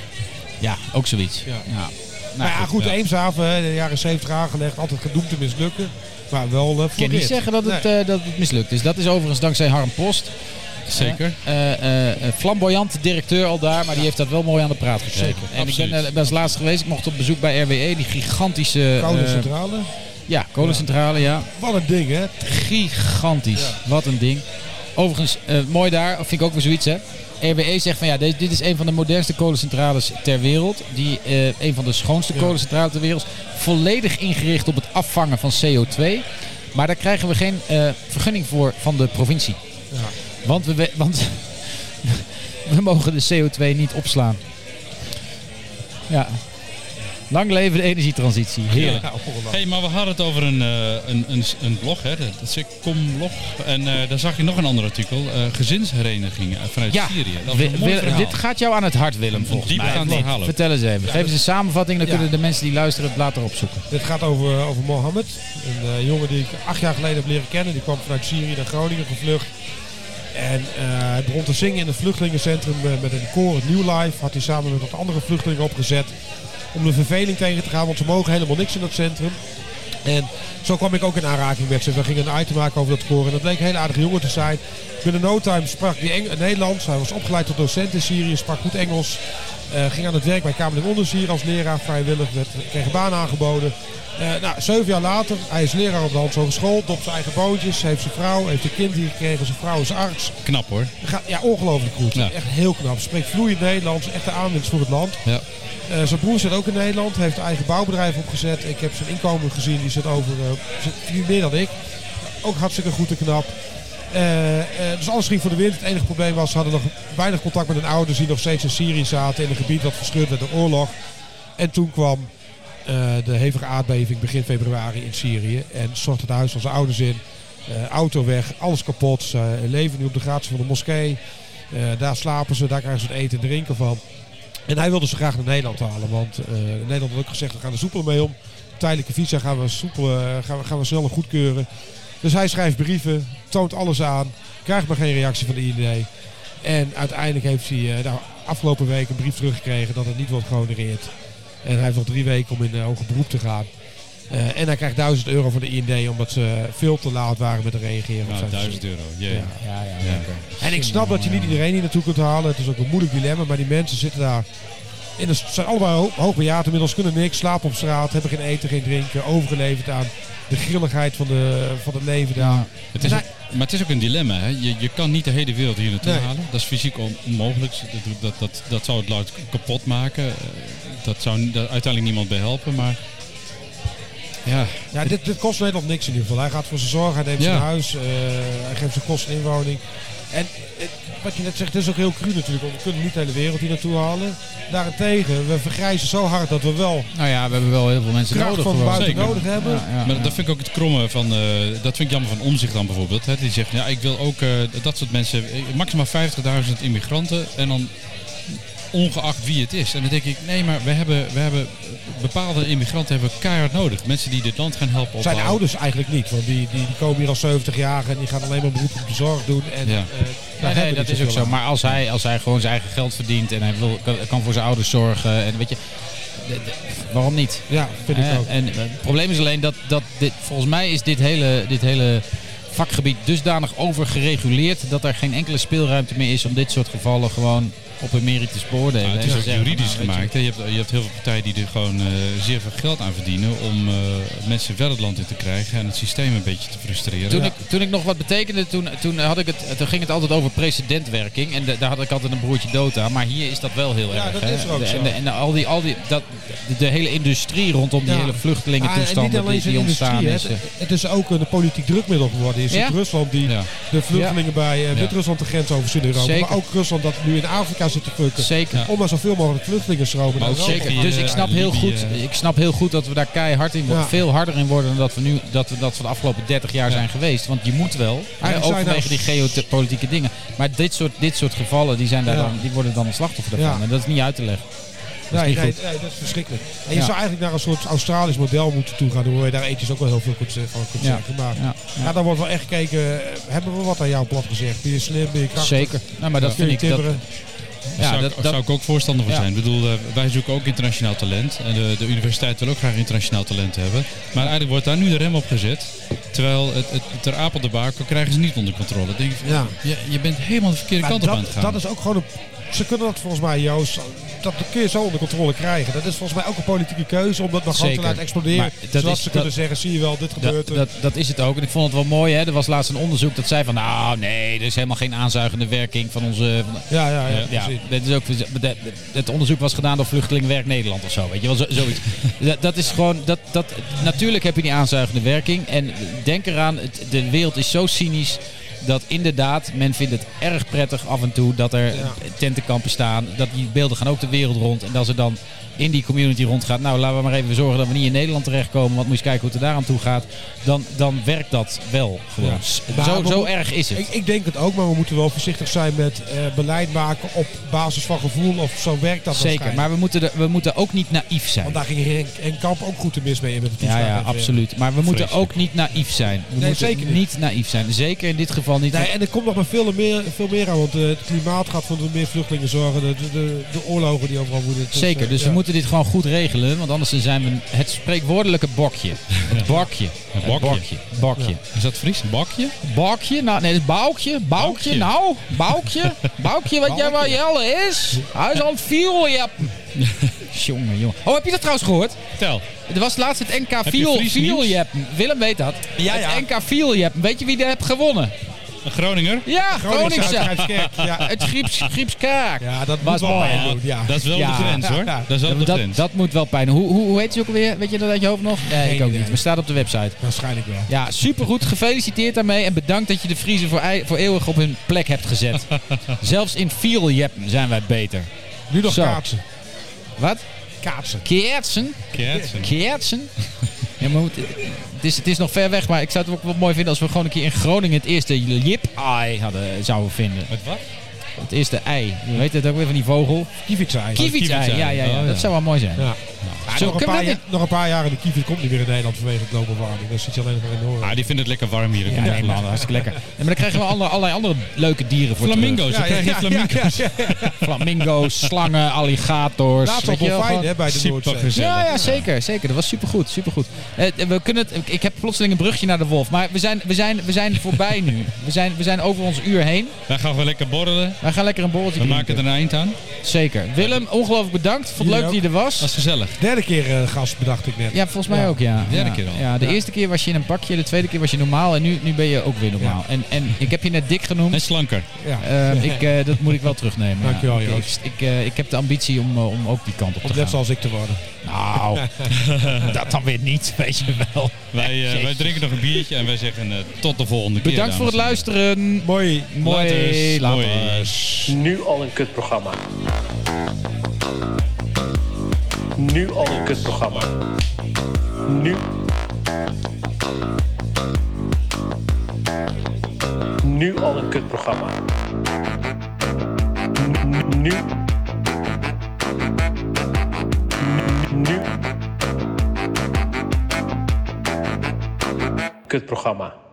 Ja, ook zoiets. Ja. Ja. Nou, Maar ja, goed, ja. Eemshaven, hè, de jaren 70 aangelegd, altijd gedoemd te mislukken. Maar wel uh, Ik kan niet zeggen dat het, eh, dat het mislukt is. Dat is overigens dankzij Harm Post. Zeker. Eh, eh, eh, flamboyant directeur al daar, maar die heeft dat wel mooi aan de praat gekregen. Zeker, en ik ben, ben als laatst geweest, ik mocht op bezoek bij RWE, die gigantische... Koude eh, centrale. ja, kolencentrale, ja. Wat een ding, hè? Gigantisch. Wat een ding. Overigens, mooi daar, vind ik ook weer zoiets hè. RWE zegt van ja, dit, dit is een van de modernste kolencentrales ter wereld. Die, een van de schoonste Ja. kolencentrales ter wereld. Volledig ingericht op het afvangen van CO2. Maar daar krijgen we geen vergunning voor van de provincie. Ja. Want we, want we mogen de CO2 niet opslaan. Ja. Lang leven de energietransitie. Heerlijk. Ja, ongelooflijk. hey, maar we hadden het over een, eh, een, een, een blog, hè, dat is comblog. En eh, daar zag je nog een ander artikel, eh, gezinsherenigingen vanuit Ja, Syrië. Dat is Wi- een mooi Wil- verhaal. dit gaat jou aan het hart, Willem, volgens mij. Vertel eens even. Geef eens een samenvatting, dan Ja. kunnen de mensen die luisteren het later opzoeken. Dit gaat over, over Mohammed. Een eh, jongen die ik acht jaar geleden heb leren kennen. Die kwam vanuit Syrië naar Groningen gevlucht. En eh, hij begon te zingen in het vluchtelingencentrum eh, met een koor, New Life. Had hij samen met wat andere vluchtelingen opgezet. Om de verveling tegen te gaan, want ze mogen helemaal niks in dat centrum. En zo kwam ik ook in aanraking met ze. We gingen een item maken over dat koor. En dat bleek een hele aardige jongen te zijn. Binnen no time sprak hij Nederlands. Hij was opgeleid tot docent in Syrië. Sprak goed Engels. Eh, ging aan het werk bij Kamerling Onderzier als leraar. Vrijwillig. Werd, kreeg een baan aangeboden. Eh, nou, zeven jaar later. Hij is leraar op de Hans Hogeschool. Dopt zijn eigen boontjes. Heeft zijn vrouw. Heeft een kind hier gekregen. Zijn vrouw is arts. Knap hoor. Gaat, ja, ongelooflijk goed. Ja. Echt heel knap. Spreekt vloeiend Nederlands. Echte aanwinst voor het land. Ja. Eh, zijn broer zit ook in Nederland, heeft een eigen bouwbedrijf opgezet. Ik heb zijn inkomen gezien, die zit over eh, zit meer dan ik. Ook hartstikke goed en knap. Eh, eh, dus alles ging voor de wind. Het enige probleem was, ze hadden nog weinig contact met hun ouders die nog steeds in Syrië zaten. In een gebied dat verscheurd werd door oorlog. En toen kwam eh, de hevige aardbeving begin februari in Syrië. En stort het huis van zijn ouders in. Auto weg, alles kapot. Ze leven nu op de gratie van de moskee. Daar slapen ze, daar krijgen ze het eten en drinken van. En hij wilde ze graag naar Nederland halen. Want Nederland had ook gezegd, we gaan er soepel mee om. Tijdelijke visa gaan we, soepel, gaan we, gaan we sneller goedkeuren. Dus hij schrijft brieven, toont alles aan. Krijgt maar geen reactie van de IND. En uiteindelijk heeft hij eh, nou, afgelopen week een brief teruggekregen dat het niet wordt gehonoreerd. En hij heeft nog drie weken om in uh, hoger beroep te gaan. Uh, en hij krijgt 1000 euro van de IND omdat ze veel te laat waren met reageren. Nou, zijn 1000 verzoek. euro. Ja. Ja, ja, Ja. En ik snap dat je niet iedereen hier naartoe kunt halen. Het is ook een moeilijk dilemma, maar die mensen zitten daar. In een, zijn allebei ho hoogbejaard inmiddels, kunnen niks, slapen op straat, hebben geen eten, geen drinken, overgeleverd aan de grilligheid van, de, van het leven daar. Ja. Het is En ook, maar het is ook een dilemma. Hè? Je, je kan niet de hele wereld hier naartoe Nee. halen. Dat is fysiek on- onmogelijk. Dat, dat, dat, dat zou het land kapot maken. Eh, Dat zou daar uiteindelijk niemand bij helpen. Maar ja, Ja, dit, dit kost Nederland niks in ieder geval. Hij gaat voor zijn zorg, hij neemt Ja. zijn huis, eh, hij geeft zijn kosten inwoning. En wat je net zegt, het is ook heel cru natuurlijk, want we kunnen niet de hele wereld hier naartoe halen. Daarentegen, we vergrijzen zo hard dat we wel Nou ja, we hebben wel heel veel mensen nodig van buiten Zeker. nodig hebben. Ja, ja, Maar ja. dat vind ik ook het kromme van, eh, dat vind ik jammer van omzicht dan bijvoorbeeld. Hè. Die zegt, ja, ik wil ook eh, dat soort mensen, eh, maximaal 50.000 immigranten en dan ongeacht wie het is. En dan denk ik, nee, maar we hebben, we hebben bepaalde immigranten hebben we keihard nodig. Mensen die dit land gaan helpen Zijn ouders eigenlijk niet, want die, die, die komen hier al 70 jaar en die gaan alleen maar beroep op de zorg doen. En, Ja. eh, Nee, dat is ook zo. aan. Maar als hij, als hij gewoon zijn eigen geld verdient en hij wil, kan, kan voor zijn ouders zorgen en weet je, de- de- waarom niet? Ja, vind ik ook. En eh, het probleem is alleen dat, dat dit, volgens mij is dit hele, dit hele vakgebied dusdanig overgereguleerd dat er geen enkele speelruimte meer is om dit soort gevallen gewoon op een meritus te beoordelen. Ja, het is ook zeggen, juridisch nou, je, gemaakt. Je hebt, je hebt heel veel partijen die er gewoon eh, zeer veel geld aan verdienen om eh, mensen wel het land in te krijgen en het systeem een beetje te frustreren. Toen, ik, toen ik nog wat betekende, toen, toen, had ik het, toen ging het altijd over precedentwerking. En de- daar had ik altijd een broertje dood aan. Maar hier is dat wel heel Ja, erg. dat hè. is er ook De- zo. En, de- en al die, al die, dat, de, de hele industrie rondom die hele Ah, vluchtelingentoestanden en niet alleen die, die ontstaan is. het, eh. het is ook een politiek drukmiddel geworden. Je ziet Ja. Rusland die Ja. de vluchtelingen bij eh, Wit-Rusland de grens overzien in Europa. Zeker. Maar ook Rusland dat nu in Afrika zit te fucken. Zeker. Om maar zoveel mogelijk vluchtelingen stromen Maar naar ook Europa. zeker Dus ik eh, snap, heel goed, eh, ik snap heel goed dat we daar keihard in worden. Ja. Veel harder in worden dan dat we nu dat we, dat we de afgelopen 30 jaar zijn geweest. Want je moet wel. Eigenlijk ook vanwege nou- die geopolitieke dingen. Maar dit soort, dit soort gevallen die zijn daar Ja. dan, die worden dan een slachtoffer daarvan. Ja. En dat is niet uit te leggen. Dat is Nee, nee, goed. nee, dat is verschrikkelijk. En je Ja. zou eigenlijk naar een soort Australisch model moeten toe gaan, waar je daar ethisch ook wel heel veel kunt, ze- van kunt Ja. zeggen. Maar Ja, ja. ja. dan wordt wel echt gekeken, eh, hebben we wat aan jouw plat gezegd? Ben je slim, ben je krachtig? Zeker. Nou, maar dat Kun je vind ik. Dat? Ja, zou, dat, ik, dat, zou ik ook voorstander van Ja. zijn. Ik bedoel, eh, wij zoeken ook internationaal talent. En de, de universiteit wil ook graag internationaal talent hebben. Maar eigenlijk wordt daar nu de rem op gezet. Terwijl het, het ter apel de baken krijgen ze niet onder controle. Dan denk ik, Ja. je, je bent helemaal de verkeerde Maar kant op aan het gaan. dat is ook gewoon een... Ze kunnen dat volgens mij, Joost, dat kun je zo onder controle krijgen. Dat is volgens mij ook een politieke keuze om dat nog gewoon te laten exploderen. Maar dat zodat is- ze kunnen zeggen, zie je wel, dit gebeurt. dat, er. dat, dat is het ook. En ik vond het wel mooi. Hè? Er was laatst een onderzoek dat zei van... Nou, nee, er is helemaal geen aanzuigende werking van onze... Van ja, ja, ja. ja, dat is ook, het onderzoek was gedaan door Vluchtelingenwerk Nederland of zo. Weet je wel, zo, zoiets. dat, dat is gewoon, dat, dat, natuurlijk heb je die aanzuigende werking. En denk eraan, de wereld is zo cynisch dat inderdaad, men vindt het erg prettig af en toe dat er tentenkampen staan. Dat die beelden gaan ook de wereld rond. En dat ze dan in die community rondgaat. Nou, laten we maar even zorgen dat we niet in Nederland terechtkomen. Want moet je eens kijken hoe het er daaraan toe gaat. Dan, dan werkt dat wel gewoon. Ja. Zo, we zo erg is het. Ik, ik denk het ook, maar we moeten wel voorzichtig zijn met eh, beleid maken op basis van gevoel. Of zo werkt dat Zeker, maar we moeten, we moeten ook niet naïef zijn. Want daar ging Henk en Kamp ook goed te mis mee met de Ja, ja, absoluut. Maar we moeten Vreselijk. ook niet naïef zijn. We Nee, moeten zeker niet. niet naïef zijn. Zeker in dit geval niet. Nee, en er komt nog maar veel meer, veel meer aan, want eh, het klimaat gaat voor meer vluchtelingen zorgen. De, de, de, de oorlogen die overal woeden. Dus, Zeker, eh, dus ja. we moeten dit gewoon goed regelen. Want anders zijn we het spreekwoordelijke bokje. Het bakje. Het bakje. bakje. Bakje. Is dat Fries? Bakje? Bakje? Nou, nee, het is boukje. Boukje, nou. Boukje. Boukje, wat jij wel jelle is. Hij is het viel, ja. Jongen, jongen. Oh, heb je dat trouwens gehoord? Vertel. Er was laatst het NK je viel? Willem weet dat. Ja, ja. Het NK viel Weet je wie dat heeft gewonnen? Een Groninger? Ja, Groningen, Groningse. Ja. Het Grieps, Griepskaak. ja, dat Was moet wel mooi, pijn hè? doen, ja. Dat is wel Ja. de grens hoor. Ja. Dat is wel Ja, de dat, grens. dat moet wel pijn. Hoe, hoe, hoe heet ze ook alweer? Weet je dat uit je hoofd nog? Nee, ik ook idee. niet. Maar staat op de website. Waarschijnlijk wel. Ja, supergoed. Gefeliciteerd daarmee. En bedankt dat je de Friese voor, voor eeuwig op hun plek hebt gezet. Zelfs in Vieljeppen zijn wij beter. Nu nog Zo. kaatsen. Wat? Kaatsen. Keertsen? Keertsen. Keertsen? Ja, maar het, is, het is nog ver weg, maar ik zou het ook wel mooi vinden als we gewoon een keer in Groningen het eerste jip-ei hadden, zouden vinden. Met wat? Het eerste ei. Heet het ook weer van die vogel? Kievitsei. Kievitsei. kievitsei. Ja, ja, ja. Oh, ja. Dat zou wel mooi zijn. Ja. Zo, nog, een we paar dat jaar, nog een paar jaar en de kievit komt niet meer in Nederland vanwege de global warming. Dat zit je alleen maar in. Ah, die vinden het lekker warm hier. Dat Ja, nee, man, hartstikke lekker. Ja, maar dan krijgen we andere, allerlei andere leuke dieren voor Flamingo's, dan Ja, krijg je ja, ja, flamingo's. ja, ja. Flamingo's, slangen, alligators. Laatst gewoon- hè, bij de Noordzee. Ja, ja, zeker, zeker. Dat was supergoed, supergoed. Eh, we kunnen het, ik heb plotseling een brugje naar de wolf, maar we zijn, we zijn, we zijn voorbij nu. We zijn, we zijn over ons uur heen. Wij gaan gewoon lekker borrelen. We Wij gaan lekker een borreltje We maken er een eind aan. Zeker. Willem, ongelooflijk bedankt. Vond het leuk dat je er Dat is was. gezellig. Derde keer eh, gast, bedacht ik net. Ja, volgens mij Ja. ook, ja. Derde ja. keer al. Ja, de eerste keer was je in een pakje, de tweede keer was je normaal en nu, nu ben je ook weer normaal. En, en ik heb je net dik genoemd. En slanker. Ja. Ehm, ik, eh, dat moet ik wel terugnemen. ja. Dankjewel, Ik- Joost. Ik, ik, eh, ik heb de ambitie om, om ook die kant op te Om gaan. net zoals ik te worden. Nou, dat dan weer niet, weet je wel. Wij, wij drinken nog een biertje en wij zeggen eh, tot de volgende keer. Bedankt voor het luisteren. Mooi. Mooi. Laters. Later. Mooi. Nu al een kutprogramma. Nu al een kutprogramma. Nu. Nu al een kutprogramma. Nu. Nu. Kutprogramma.